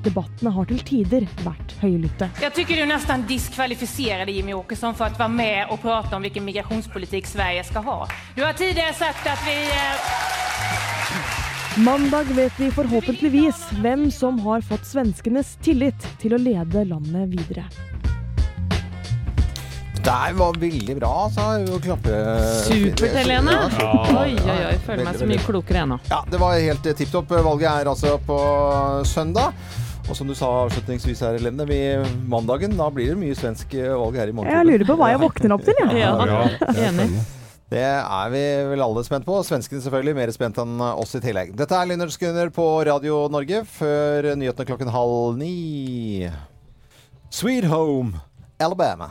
Debattene har til tider vært høylytte. Jeg syns du nesten diskvalificerade Jimmy Åkesson for å være med og prate om hvilken migrasjonspolitikk Sverige skal ha. Du har tidligere sagt at vi... eh, Mandag vet vi forhåpentligvis hvem som har fått svenskenes tillit til å lede landet videre. Det var veldig bra, sa klappe Supert, Helene. Ja. Oi, oi, oi. Føler meg så mye klokere ennå. Ja, det var helt eh, tipp topp. Valget er altså på søndag. Og som du sa avslutningsvis her, Helene, vi, mandagen, da blir det mye svensk eh, valg her i morgen. Jeg lurer på hva jeg våkner opp til, jeg. Ja, enig. Det er vi vel alle spent på. Svenskene selvfølgelig mer spent enn oss i tillegg. Dette er Lynnerdsskunder på Radio Norge før nyhetene klokken halv ni. Sweet Home, Alabama.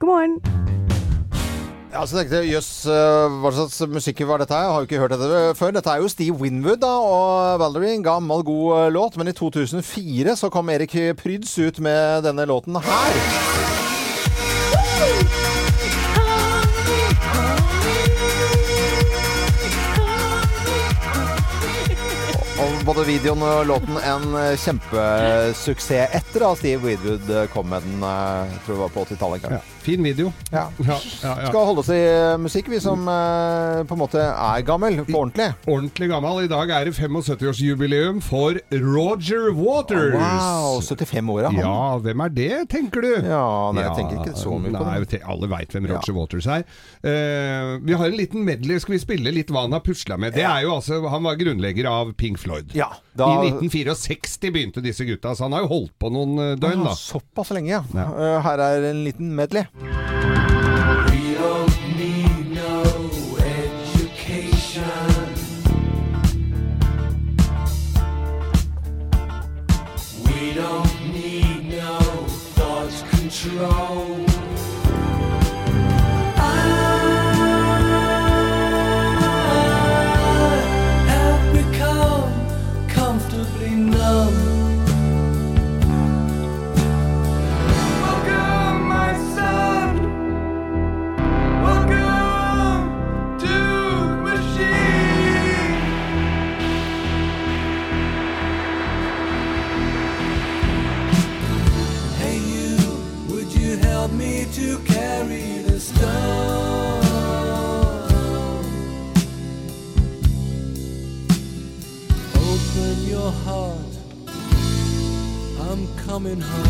God morgen. Ja, så tenkte jeg, jøss, eh, hva slags musikk var dette? her? Jeg har jo ikke hørt dette før. Dette er jo Steve Winwood da, og Valerie, en gammel, god eh, låt. Men i 2004 så kom Erik Pryds ut med denne låten her. Og både videoen og låten en eh, kjempesuksess etter at Steve Winwood eh, kom med den, tror jeg var på 80-tallet. en gang. Fin video. Ja. Ja, ja. Skal holde oss i eh, musikk, vi som eh, på en måte er gammel, på ordentlig. Ordentlig gammel. I dag er det 75-årsjubileum for Roger Waters. Wow, 75 år, er han. Ja, hvem er det, tenker du? Ja, nei, jeg tenker ikke så mye på det. Alle veit hvem Roger Waters er. Eh, vi har en liten medley. Skal vi spille litt hva han har pusla med? Det er jo altså, Han var grunnlegger av Pink Floyd. Ja, da- I 1964 begynte disse gutta, så han har jo holdt på noen eh, døgn, da. Såpass lenge, ja. Eh, her er en liten medley. Música coming home.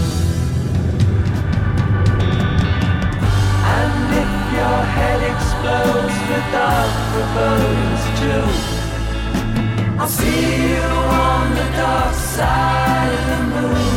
And if your head explodes with dark forebodings too, I'll see you on the dark side of the moon.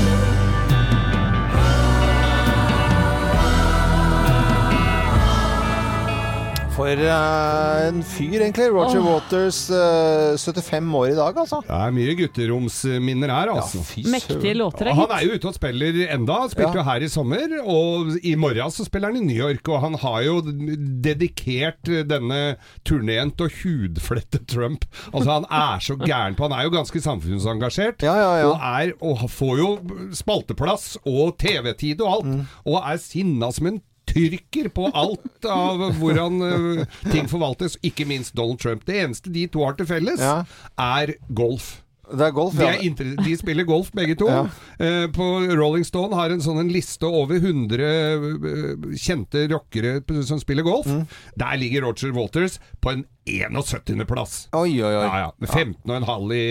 For eh, en fyr, egentlig. Roger oh. Waters, uh, 75 år i dag, altså. Det er mye gutteromsminner her, altså. Ja, Mektige låter, Han er jo ute og spiller enda. Spilte Ja. jo her i sommer, og i morgen så spiller han i New York. Og han har jo dedikert denne turneen til å hudflette Trump. Altså Han er så gæren på Han er jo ganske samfunnsengasjert. Og, er, og får jo spalteplass og TV-tid og alt. Og er sinna som en tyrker på alt av hvordan eh, ting forvaltes, ikke minst Donald Trump. Det eneste de to har til felles, er golf. Det er golf, de, ja. er de spiller golf begge to. Ja. Eh, på Rolling Stone har en sånn en liste over 100 eh, kjente rockere som spiller golf. Mm. Der ligger Roger Walters på en 71. plass. Oi, oi, oi. Ja, ja. Med 15,5 i,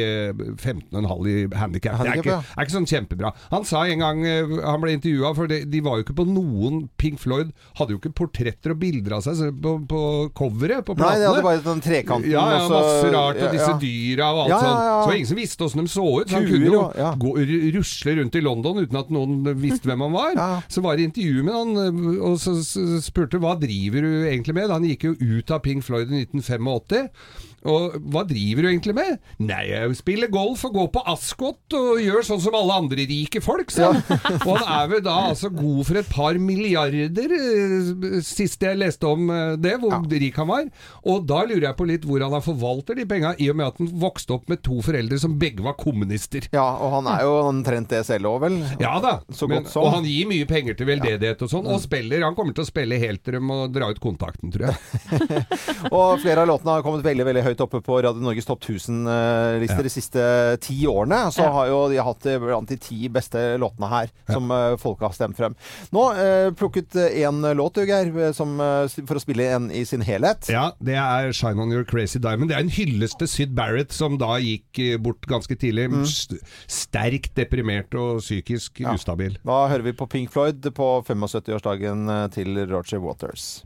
15 i handikap. Det er ikke, er ikke sånn kjempebra. Han sa en gang eh, han ble intervjua, for de, de var jo ikke på noen Pink Floyd hadde jo ikke portretter og bilder av seg på, på coveret på Nei, det hadde bare den trekanten. Ja, ja, masse rart, og disse dyra og alt sånt. Så det var ingen som visste åssen de så ut. Så han kunne jo gå, rusle rundt i London uten at noen visste hvem han var. Så var det intervju med han, og så spurte hva driver du egentlig med? Han gikk jo ut av Pink Floyd i 1985. Og hva driver du egentlig med? Nei, jeg spiller golf og går på Ascot og gjør sånn som alle andre rike folk, sa han. Og han er vel da altså god for et par milliarder, eh, sist jeg leste om eh, det, hvor rik han var. Og da lurer jeg på litt hvor han har forvalter de penga, i og med at han vokste opp med to foreldre som begge var kommunister. Ja, og han er jo omtrent det selv òg, vel? Ja da, Så men, og han gir mye penger til veldedighet og sånn, og spiller. Han kommer til å spille helt til de må dra ut kontakten, tror jeg. Og flere av låtene har kommet veldig veldig høyt oppe på Radio Norges topp 1000-lister Ja. de siste ti årene. Så Ja. har jo de hatt eh, blant de ti beste låtene her, som ja. folk har stemt frem. Nå eh, plukket én låt, du, Geir, eh, som, eh, for å spille en i sin helhet. Ja, det er 'Shine On Your Crazy Diamond'. Det er en hyllest til Syd Barrett, som da gikk eh, bort ganske tidlig. Mm. St- Sterkt deprimert og psykisk ustabil. Da hører vi på Pink Floyd på 75-årsdagen eh, til Roger Waters.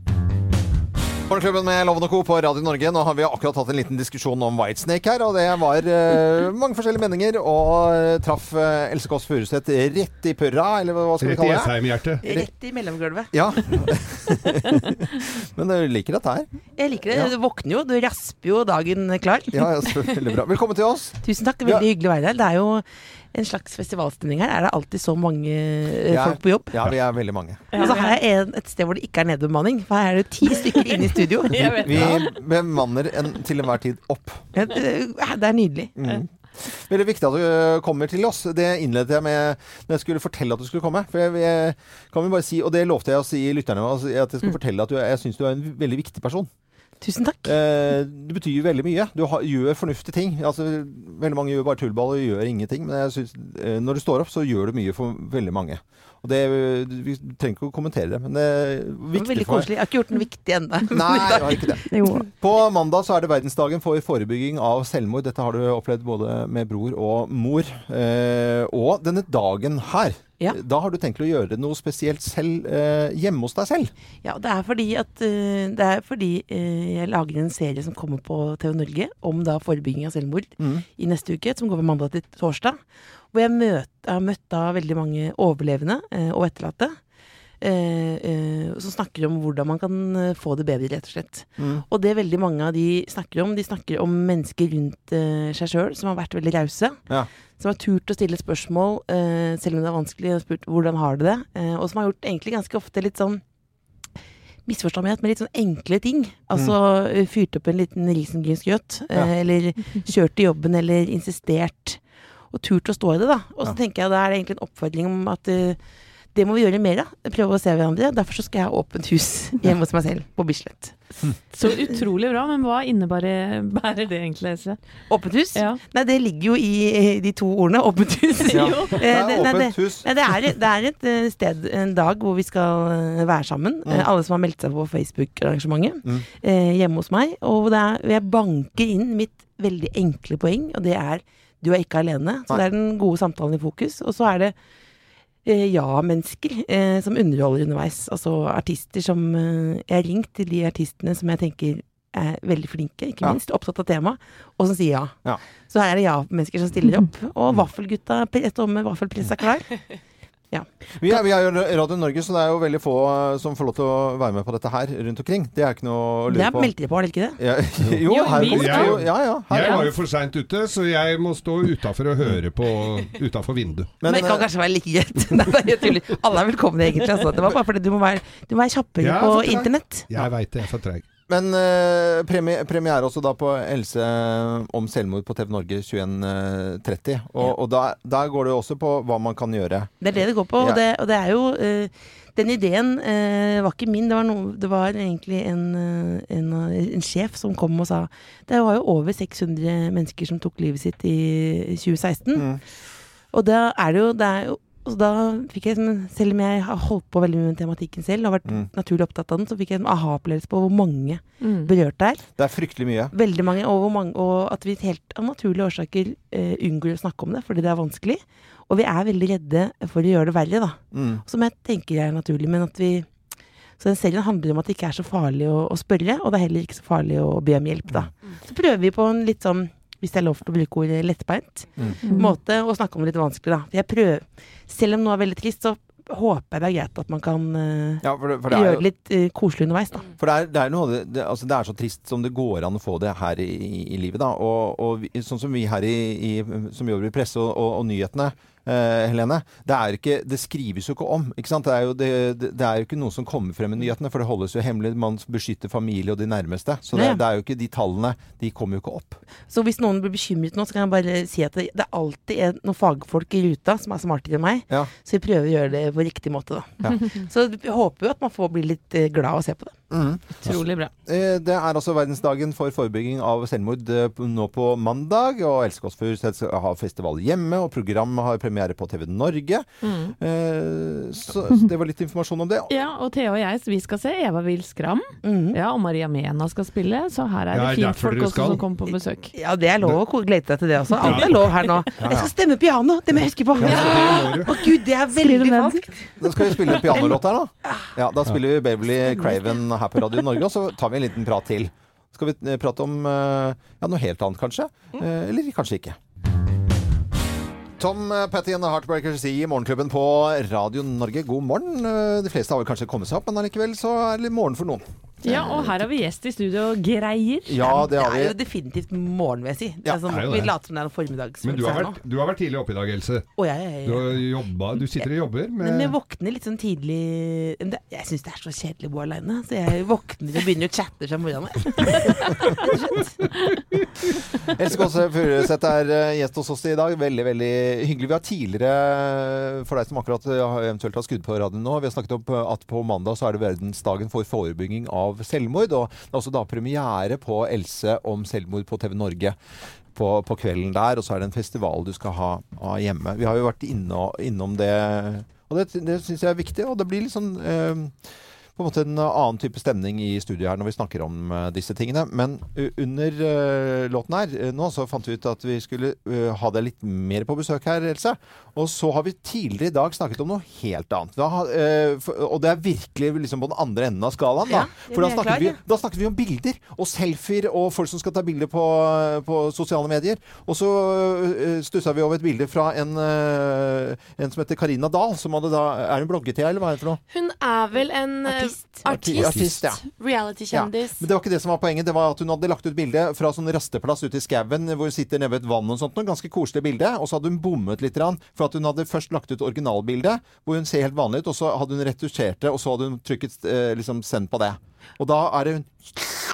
Morgenklubben med Loven og Co. på Radio Norge. Nå har vi akkurat hatt en liten diskusjon om Whitesnake her, og det var uh, mange forskjellige meninger. Og eh, traff uh, Else Kåss Furuseth rett i purra, eller hva skal vi Rett i kalle det? Jessheim-hjertet. Rett i mellomgulvet. Ja. Men du liker dette her? Jeg liker det. Ja. Du våkner jo, du rasper jo dagen klar. Ja, ja, så veldig bra. Velkommen til oss. Tusen takk, veldig hyggelig å være her. Det er jo en slags festivalstemning her. Er det alltid så mange eh, folk på jobb? Ja, vi er veldig mange. Altså, her er en, et sted hvor det ikke er nedbemanning. For her er det ti stykker inne i studio. Vi bemanner en, til enhver tid opp. Ja, Det det er nydelig. Mm. Veldig viktig at du kommer til oss. Det innledet jeg med når jeg skulle fortelle at du skulle komme. For jeg, jeg kan vi bare si, Og det lovte jeg å si lytterne, altså, at jeg skulle fortelle at du, er- jeg syns du er en veldig viktig person. Tusen takk. Eh, det betyr jo veldig mye. Du har, gjør fornuftige ting. Altså, veldig mange gjør bare tullball og gjør ingenting. Men synes, eh, når du står opp, så gjør du mye for veldig mange. Og det, Vi trenger ikke å kommentere det, men det er viktig Veldig for meg. koselig. Jeg har ikke gjort den viktig ennå. Nei, det var ikke det. På mandag så er det verdensdagen for forebygging av selvmord. Dette har du opplevd både med bror og mor. Eh, og denne dagen her, da har du tenkt å gjøre noe spesielt selv eh, hjemme hos deg selv. Ja, det er fordi at eh, Det er fordi eh, jeg lager en serie som kommer på TV Norge om da forebygging av selvmord Mm. i neste uke, som går fra mandag til torsdag. Hvor jeg møt, jeg har møtt da veldig mange overlevende eh, og etterlatte. Eh, eh, som snakker om hvordan man kan eh, få det bedre, rett og slett. Mm. Og det veldig mange av de snakker om, de snakker om mennesker rundt eh, seg sjøl som har vært veldig rause. Ja. Som har turt å stille spørsmål, eh, selv om det er vanskelig, og spurt hvordan har du det. Eh, og som har gjort egentlig ganske ofte litt sånn misforstå meg med litt sånn enkle ting. Altså mm. fyrt opp en liten risengrynsgrøt, Ja. eller kjørt til jobben, eller insistert. Og turt å stå i det, da. Og så Ja. tenker jeg da er det egentlig en oppfordring om at uh, det må vi gjøre mer av. Prøve å se hverandre. Derfor så skal jeg ha åpent hus hjemme hos meg selv på Bislett. Så utrolig bra, men hva innebærer det egentlig, Else? Åpent hus? Nei, det ligger jo i eh, de to ordene. Åpent hus. Ja. Det Eh, er nei, åpent det- hus. Nei, det, er, det er et eh, sted, en dag, hvor vi skal eh, være sammen. Mm. Eh, Alle som har meldt seg på Facebook-arrangementet. Mm. eh, Hjemme hos meg. Og det er, jeg banker inn mitt veldig enkle poeng, og det er du er ikke alene. Så Nei. det er den gode samtalen i fokus. Og så er det eh, ja-mennesker eh, som underholder underveis. Altså artister som eh, Jeg har ringt til de artistene som jeg tenker er veldig flinke, ikke Ja. minst, opptatt av temaet, og som sier ja. Ja. Så her er det ja-mennesker som stiller opp. Og Vaffelgutta, rett om med vaffelpressa klar. Ja. Vi er, vi er jo Radio Norge, så det er jo veldig få eh, som får lov til å være med på dette her rundt omkring. Det er ikke noe å Det lure er på. meldt dere på, er det ikke det? Ja, jo, her kommer det jo Ja, ja. Her, Jeg var jo for seint ute, så jeg må stå utafor og høre på utafor vinduet. Men, det kan eh, kanskje være like greit. Alle er velkomne, egentlig. Altså. Det var bare fordi du må være, du må være kjappere er på internett. Jeg veit det, jeg er for treig. Men eh, premie, premiere også da på Else om selvmord på TV Norge 21.30. Og, og da, der går det jo også på hva man kan gjøre. Det er det det går på. Ja. Og, det, og det er jo eh, Den ideen eh, var ikke min. Det var, noe, det var egentlig en, eh, en, eh, en sjef som kom og sa Det var jo over 600 mennesker som tok livet sitt i 2016. Mm. Og da er det jo, det er jo og da fikk jeg, sånn- Selv om jeg har holdt på veldig mye med tematikken selv, og har vært Mm. naturlig opptatt av den, så fikk jeg en aha-opplevelse på hvor mange Mm. berørt det er. Det er fryktelig mye. Veldig mange, og, hvor mange, og at vi helt av naturlige årsaker uh, unngår å snakke om det fordi det er vanskelig. Og vi er veldig redde for å gjøre det verre, da. Mm. Som jeg tenker er naturlig. Men at vi Så den serien handler om at det ikke er så farlig å, å spørre, og det er heller ikke så farlig å be om hjelp, da. Så prøver vi på en litt sånn hvis det er lov til å bruke ordet lettbeint, Mm. måte å snakke om det litt vanskelig, da. For jeg prøver Selv om noe er veldig trist, så håper jeg det er greit at man kan uh, Ja, for det, for det er gjøre det litt uh, koselig underveis, da. For det er, det er noe det, det, altså det er så trist som det går an å få det her i, i, livet. Da. Og, og vi, sånn som vi her i, i, som jobber i presse og, og, og nyhetene, Helene. Det, er ikke, det skrives jo ikke om. Ikke sant? Det, er jo, det, det, er jo ikke noe som kommer frem i nyhetene, for det holdes jo hemmelig. Man beskytter familie og de nærmeste. Så det, er jo ikke de tallene. De kommer jo ikke opp. Så hvis noen blir bekymret nå, så kan jeg bare si at det, er alltid er noen fagfolk i ruta som er smartere enn meg. Ja. Så vi prøver å gjøre det på riktig måte, da. så vi håper jo at man får bli litt eh, glad og se på det. Mm. Utrolig bra. Eh, Det er altså verdensdagen for forebygging av selvmord eh, nå på mandag. Og Else Kåss Furuseth har festival hjemme, og programmet har premiere på TV Norge. Mm. Eh, Så, så det var litt informasjon om det. Ja, og Thea og jeg, vi skal se Eva Will Skram. Ja, og Maria Mena skal spille, så her er det ja, fint folk også som kommer på besøk. Ja, det er lov å glede seg til det også. Alt er lov her nå. Jeg skal stemme piano! Det må jeg huske på! Ja, det. Å gud, det er veldig falskt. Da skal vi spille en pianolåt her, da. Ja, Da spiller vi Beverly Craven her på Radio Norge, og så tar vi en liten prat til. Skal vi eh, prate om eh, ja, noe helt annet, kanskje? Eh, Eller kanskje ikke. Tom Patty and the Heartbreakers i Morgenklubben på Radio Norge. God morgen. De fleste har vel kanskje kommet seg opp, men allikevel så er det morgen for noen. Ja, og her har vi gjest i studio, Greier. Ja, det har vi. Det er jo definitivt morgen, vil jeg si. Det Ja, jo vi later som det er noen formiddags Men du har, vært, du har vært tidlig oppe i dag, Else. Å, ja, ja, ja. Du, har jobba, du sitter og jobber Men jeg våkner litt sånn tidlig Jeg syns det er så kjedelig å bo aleine, så jeg våkner og begynner å chatte fra morgenen. Else Kåse Furuseth er eh, gjest hos oss i dag. Veldig veldig hyggelig. Vi har tidligere, for deg som akkurat eh, eventuelt har skudd på radioen nå, vi har snakket om at på mandag så er det verdensdagen for forebygging av selvmord. Og det er også da premiere på Else om selvmord på TV Norge. På, på kvelden der, og så er det en festival du skal ha, ha hjemme. Vi har jo vært inne, innom det, og det, det syns jeg er viktig. Og det blir litt sånn eh, på en måte en annen type stemning i studio her når vi snakker om eh, disse tingene. Men uh, under eh, låten her eh, nå så fant vi ut at vi skulle eh, ha deg litt mer på besøk her, Else. Og så har vi tidligere i dag snakket om noe helt annet. Da, eh, og det er virkelig liksom på den andre enden av skalaen. Da. Ja, for da snakket, klar, vi, da snakket vi om bilder og selfier og folk som skal ta bilder på, på sosiale medier. Og så uh, stussa vi over et bilde fra en, eh, en som heter Karina Dahl. Som hadde da, er hun blogget-Thea, eller hva er det for noe? Hun er vel en eh, artist. Artist, ja. Reality-kjendis. Men det var ikke det som var poenget. Det var at hun hadde lagt ut bilde fra sånn rasteplass ute i skauen hvor hun sitter nede ved et vann og sånt. Noe ganske koselig bilde. Og så hadde hun bommet litt. For at hun hadde først lagt ut originalbildet, hvor hun ser helt vanlig ut. Og så hadde hun retusjert det, og så hadde hun trykket eh, liksom 'send på det'. Og da er det hun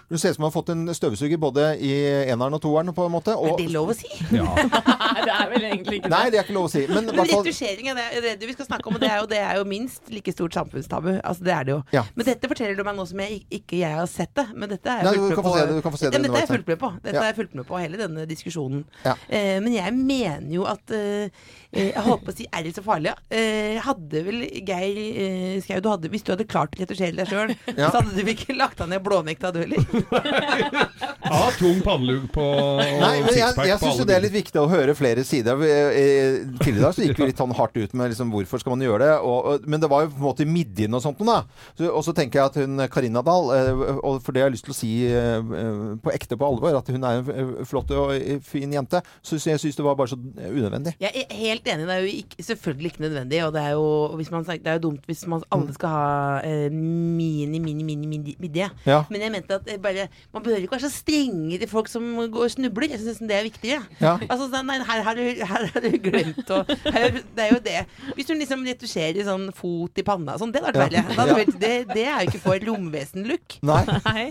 Hun ser ut som man har fått en støvsuger både i eneren og toeren, på en måte. Og, Er det lov å si? Ja. det er vel egentlig ikke det. Nei, det er ikke lov å si. Men Men retusjering er det, det vi skal snakke om, og det er jo, det er jo minst like stort samfunnstabu. Altså, det er det jo. Ja. Men dette forteller du meg nå som jeg ikke jeg har sett det. Men dette er jeg du fulgt med på. det, du kan få se det dette har jeg fulgt med på. Dette Ja. har jeg fulgt med på hele denne diskusjonen. Ja. Eh, men jeg mener jo at eh, Jeg holdt på å si er det så farlig, ja. Eh, hadde vel Geir eh, Skau Hvis du hadde klart å retusjere deg sjøl, Ja. så hadde du ikke lagt deg ned og blånekta, du heller? Ja, tung pannelugg på Nei, men jeg, jeg syns det er litt viktig å høre flere sider. Tidligere i dag så gikk vi litt sånn hardt ut med liksom, hvorfor skal man gjøre det. Og, og, men det var jo på en måte i midjen og sånt noe, da. Så, og så tenker jeg at hun Karina Dahl, eh, og for det har jeg lyst til å si eh, på ekte på alvor, at hun er en eh, flott og fin jente, så jeg syns det var bare så unødvendig. Jeg er helt enig. Det er jo ikke, selvfølgelig ikke nødvendig. Og det er jo, hvis man, det er jo dumt hvis man alle skal ha eh, mini, mini, mini, mini midje. Ja. Men jeg mente at bare, man behøver ikke være så strenge til folk som går og snubler. Jeg syns det er viktigere. Ja. Altså, sånn, nei, her har du, her har du glemt å Det er jo det. Hvis du liksom retusjerer sånn fot i panna og sånn, det hadde vært Ja. verre. Ja. Det, det er jo ikke for romvesen-look. Nei. Nei.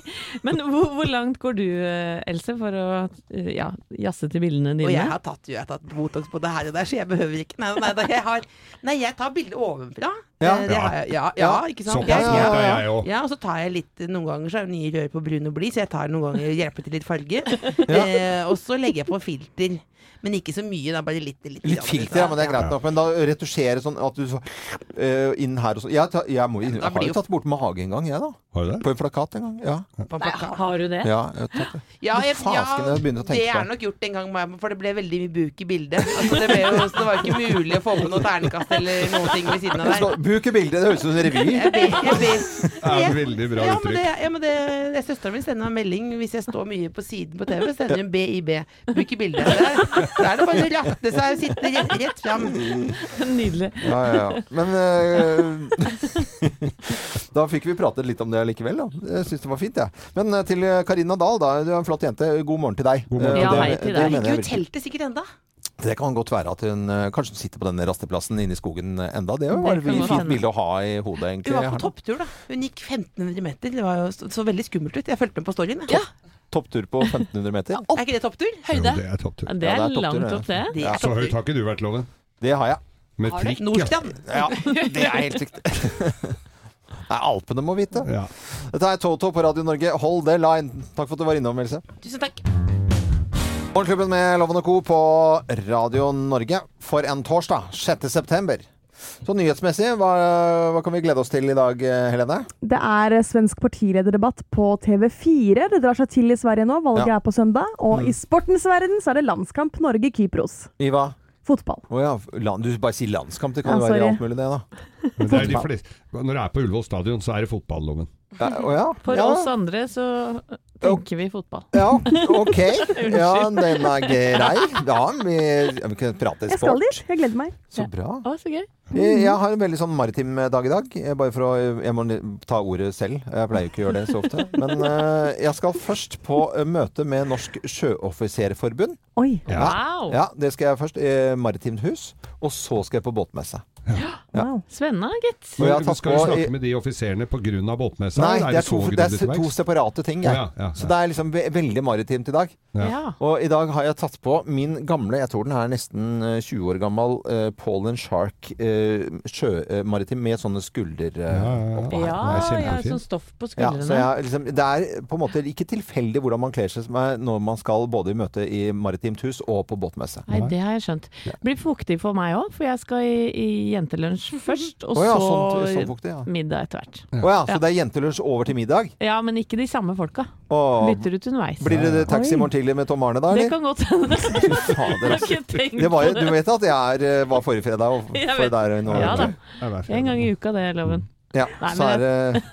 Men hvor, hvor langt går du, eh, Else, for å eh, ja, jazze til bildene dine? Og jeg har tatt, jo, jeg har tatt Botox på det her og der, så jeg behøver ikke Nei, nei, nei, jeg, har, nei jeg tar bilder ovenfra. Ja. Eh, det har jeg, ja, ja, ikke sant? Såpass smart er ja, jeg òg. Ja, og så tar jeg litt Noen ganger så er det nye rør på brun og blid, så jeg tar noen ganger hjelper til litt farge. eh, og så legger jeg på filter. Men ikke så mye, da. Bare litt. Litt, Litt filter, ja, men det er greit nok. Men da retusjere sånn at du så eh, inn her og sånn. Jeg, jeg, jeg, må, inn- jeg har jo tatt bort mage en gang, jeg, da. Har du det? På en plakat en gang. Ja. på Nei, har du det? ja jeg har tatt det. Ja, jeg, Fasken, ja, jeg begynner å tenke det på er nok gjort en gang, for det ble veldig mye buk i bildet. Altså, det, ble jo, så det var ikke mulig å få med noe ternekast eller noen ting ved siden av Jeg der. Buk i bildet, det høres ut som en revy. Jeg ber, jeg ber. Det er veldig bra Ja, men det, uttrykk. ja, men det, det Søsteren min sender meg melding hvis jeg står mye på siden på TV. Sender hun BIB. Buk i bildet. Der er det bare å ratte seg og sitte rett, rett fram. Nydelig. Ja, ja, ja. Men eh, da fikk vi pratet litt om det likevel, da. Jeg syns det var fint, jeg. Men eh, til Karina Dahl, da. Du er en flott jente. God morgen til deg. Morgen. Eh, Ja, det- hei til deg. Ligger jo virkelig. teltet sikkert enda. Det kan godt være at hun eh, kanskje hun sitter på den rasteplassen inne i skogen eh, enda. Det var et fint bilde å ha i hodet, egentlig. Hun var på topptur, da. Hun gikk 1500 meter. Det var jo så, så veldig skummelt ut. Jeg fulgte med på storyen. jeg. Topptur på 1500 meter. Er ikke det topptur? Jo, det er topptur. Ja, det Ja, er det er topptur, langt ja. opp, det. Det er Så høyt topptur. har ikke du vært, Loven? Det har jeg. Med Har du? trikk, ja. Nordstrand. Ja, det er helt riktig. Nei, Alpene må vite. ja. Dette er Toto på Radio Norge. Hold the line. Takk for at du var innom, Else. Tusen takk. Morgenklubben med Loven og Co. på Radio Norge for en torsdag 6. september. Så nyhetsmessig, hva, hva kan vi glede oss til i dag, eh, Helene? Det er eh, svensk partilederdebatt på TV4. Det drar seg til i Sverige nå. Valget Ja. er på søndag. Og Mm. i sportens verden så er det landskamp Norge-Kypros. I hva? Fotball. Å ja, land, du bare sier landskamp. Det kan Ja, jo være alt mulig, det, da. Men det er de fleste. Når det er på Ullevål stadion, så er det fotballoven. Ja, oh ja. For ja. oss andre så tenker vi fotball. Ja, OK. Ja, den er grei. Da vi, ja, vi kan prate Jeg skal dit. Jeg gleder meg. Så bra. Å, så gøy. Jeg, jeg har en veldig sånn maritim dag i dag. Bare for å, jeg må ta ordet selv. Jeg pleier ikke å gjøre det så ofte. Men eh, jeg skal først på eh, møte med Norsk Sjøoffiserforbund. Oi. Wow. Ja, Det skal jeg først. I Maritimt hus. Og så skal jeg på båtmesse. Wow. Spennende, gitt. Tatt skal du på snakke i- med de offiserene pga. båtmessa? Nei, eller det er, to, det er to separate ting. Ja, ja, Så det er liksom ve veldig maritimt i dag. Ja. Ja. Og i dag har jeg tatt på min gamle, jeg tror den er nesten eh, 20 år gammel, uh, Paul Shark uh, sjømaritim med sånne skulder uh, Ja, ja, ja. oppå her. Ja, er ja, sånn stoff på Ja, skuldrene. så jeg, liksom, det er på en måte ikke tilfeldig hvordan man kler seg er når man skal både i møte i maritimt hus og på båtmesse. Nei, det har jeg skjønt. Blir fuktig for meg òg, for jeg skal i, i jentelunsj først, og oh ja, så sånn, sånn fuktig, ja. middag etter hvert. Oh ja, så Ja. det er jentelunsj over til middag? Ja, men ikke de samme folka. Oh. Bytter ut underveis. blir det taxi i morgen tidlig med Tom Arne da, Det kan godt hende. Altså. Du vet at jeg er, eh, var forrige fredag og for der nå. Ja da. En gang i uka, det er loven. Ja, Nei, så er det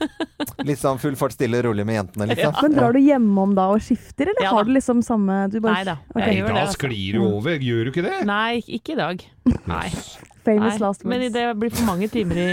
litt sånn full fart stille rolig med jentene, liksom. Men drar du hjemom da og skifter, eller Ja har du liksom samme du bare, Nei da, Ok. jeg gjør det. Da Altså. sklir du over, gjør du ikke det? Nei, ikke i dag. Nei. Famous Nei. last Men det blir for mange timer i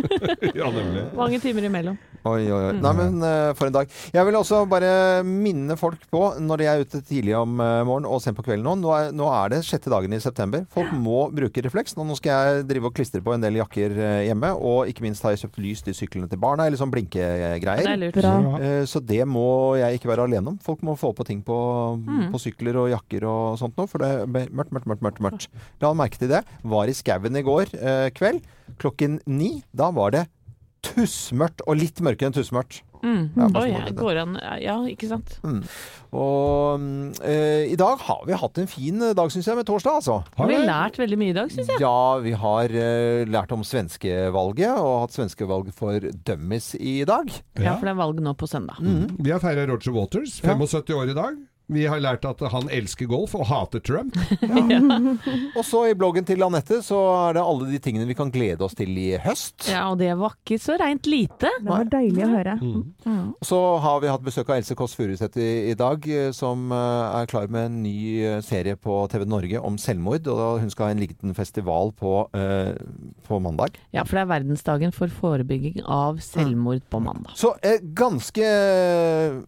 Ja, nemlig. Mange timer imellom. Oi, oi, oi. Mm. Nei, men uh, for en dag. Jeg vil også bare minne folk på, når de er ute tidlig om uh, morgenen og sent på kvelden nå, nå er, nå er det sjette dagen i september. Folk må bruke refleks. Nå, nå skal jeg drive og klistre på en del jakker eh, hjemme, og ikke minst har jeg kjøpt lys til syklene til barna, eller sånn Det blinkegreier. er lurt. Bra. Eh, Så det må jeg ikke være alene om. Folk må få på ting på, Mm. på sykler og jakker og sånt nå, for det er mørkt, mørkt, mørkt, mørkt. mørkt. La merke til det. Var i skauen i går eh, kveld klokken ni. Da var det tussmørkt, og litt mørkere enn tussmørkt. Mm. Ja, Oi, ja, går an Ja, ikke sant. Mm. Og eh, i dag har vi hatt en fin dag, syns jeg, med torsdag, altså. Vi har lært veldig mye i dag, syns jeg. Ja, vi har uh, lært om svenskevalget, og hatt svenskevalg for dummies i dag. Ja, for det er valg nå på søndag. Mm. Vi har feira Roger Waters, 75 år i dag. Vi har lært at han elsker golf og hater Trump. Og så i bloggen til Anette så er det alle de tingene vi kan glede oss til i høst. Ja, og det var ikke så reint lite. Det var deilig å høre. Og Så har vi hatt besøk av Else Kåss Furuseth i, i dag, eh, som eh, er klar med en ny eh, serie på TV Norge om selvmord. Og hun skal ha en liten festival på, uh, på mandag. Ja, for det er verdensdagen for forebygging av selvmord på mandag. Så uh, ganske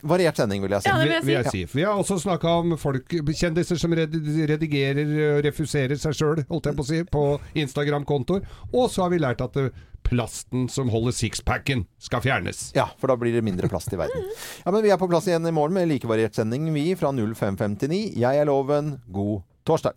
variert sending, vil jeg si. Ja, det vil jeg si. Vi har også snakka om folk, kjendiser som redigerer og refuserer seg sjøl, holdt jeg på å si, på Instagram-kontoer. Og så har vi lært at eh, plasten som holder sixpacken, skal fjernes. Ja, for da blir det mindre plast i verden. Ja, men Vi er på plass igjen i morgen med likevariert sending, vi, fra 0559. Jeg er Loven. God torsdag.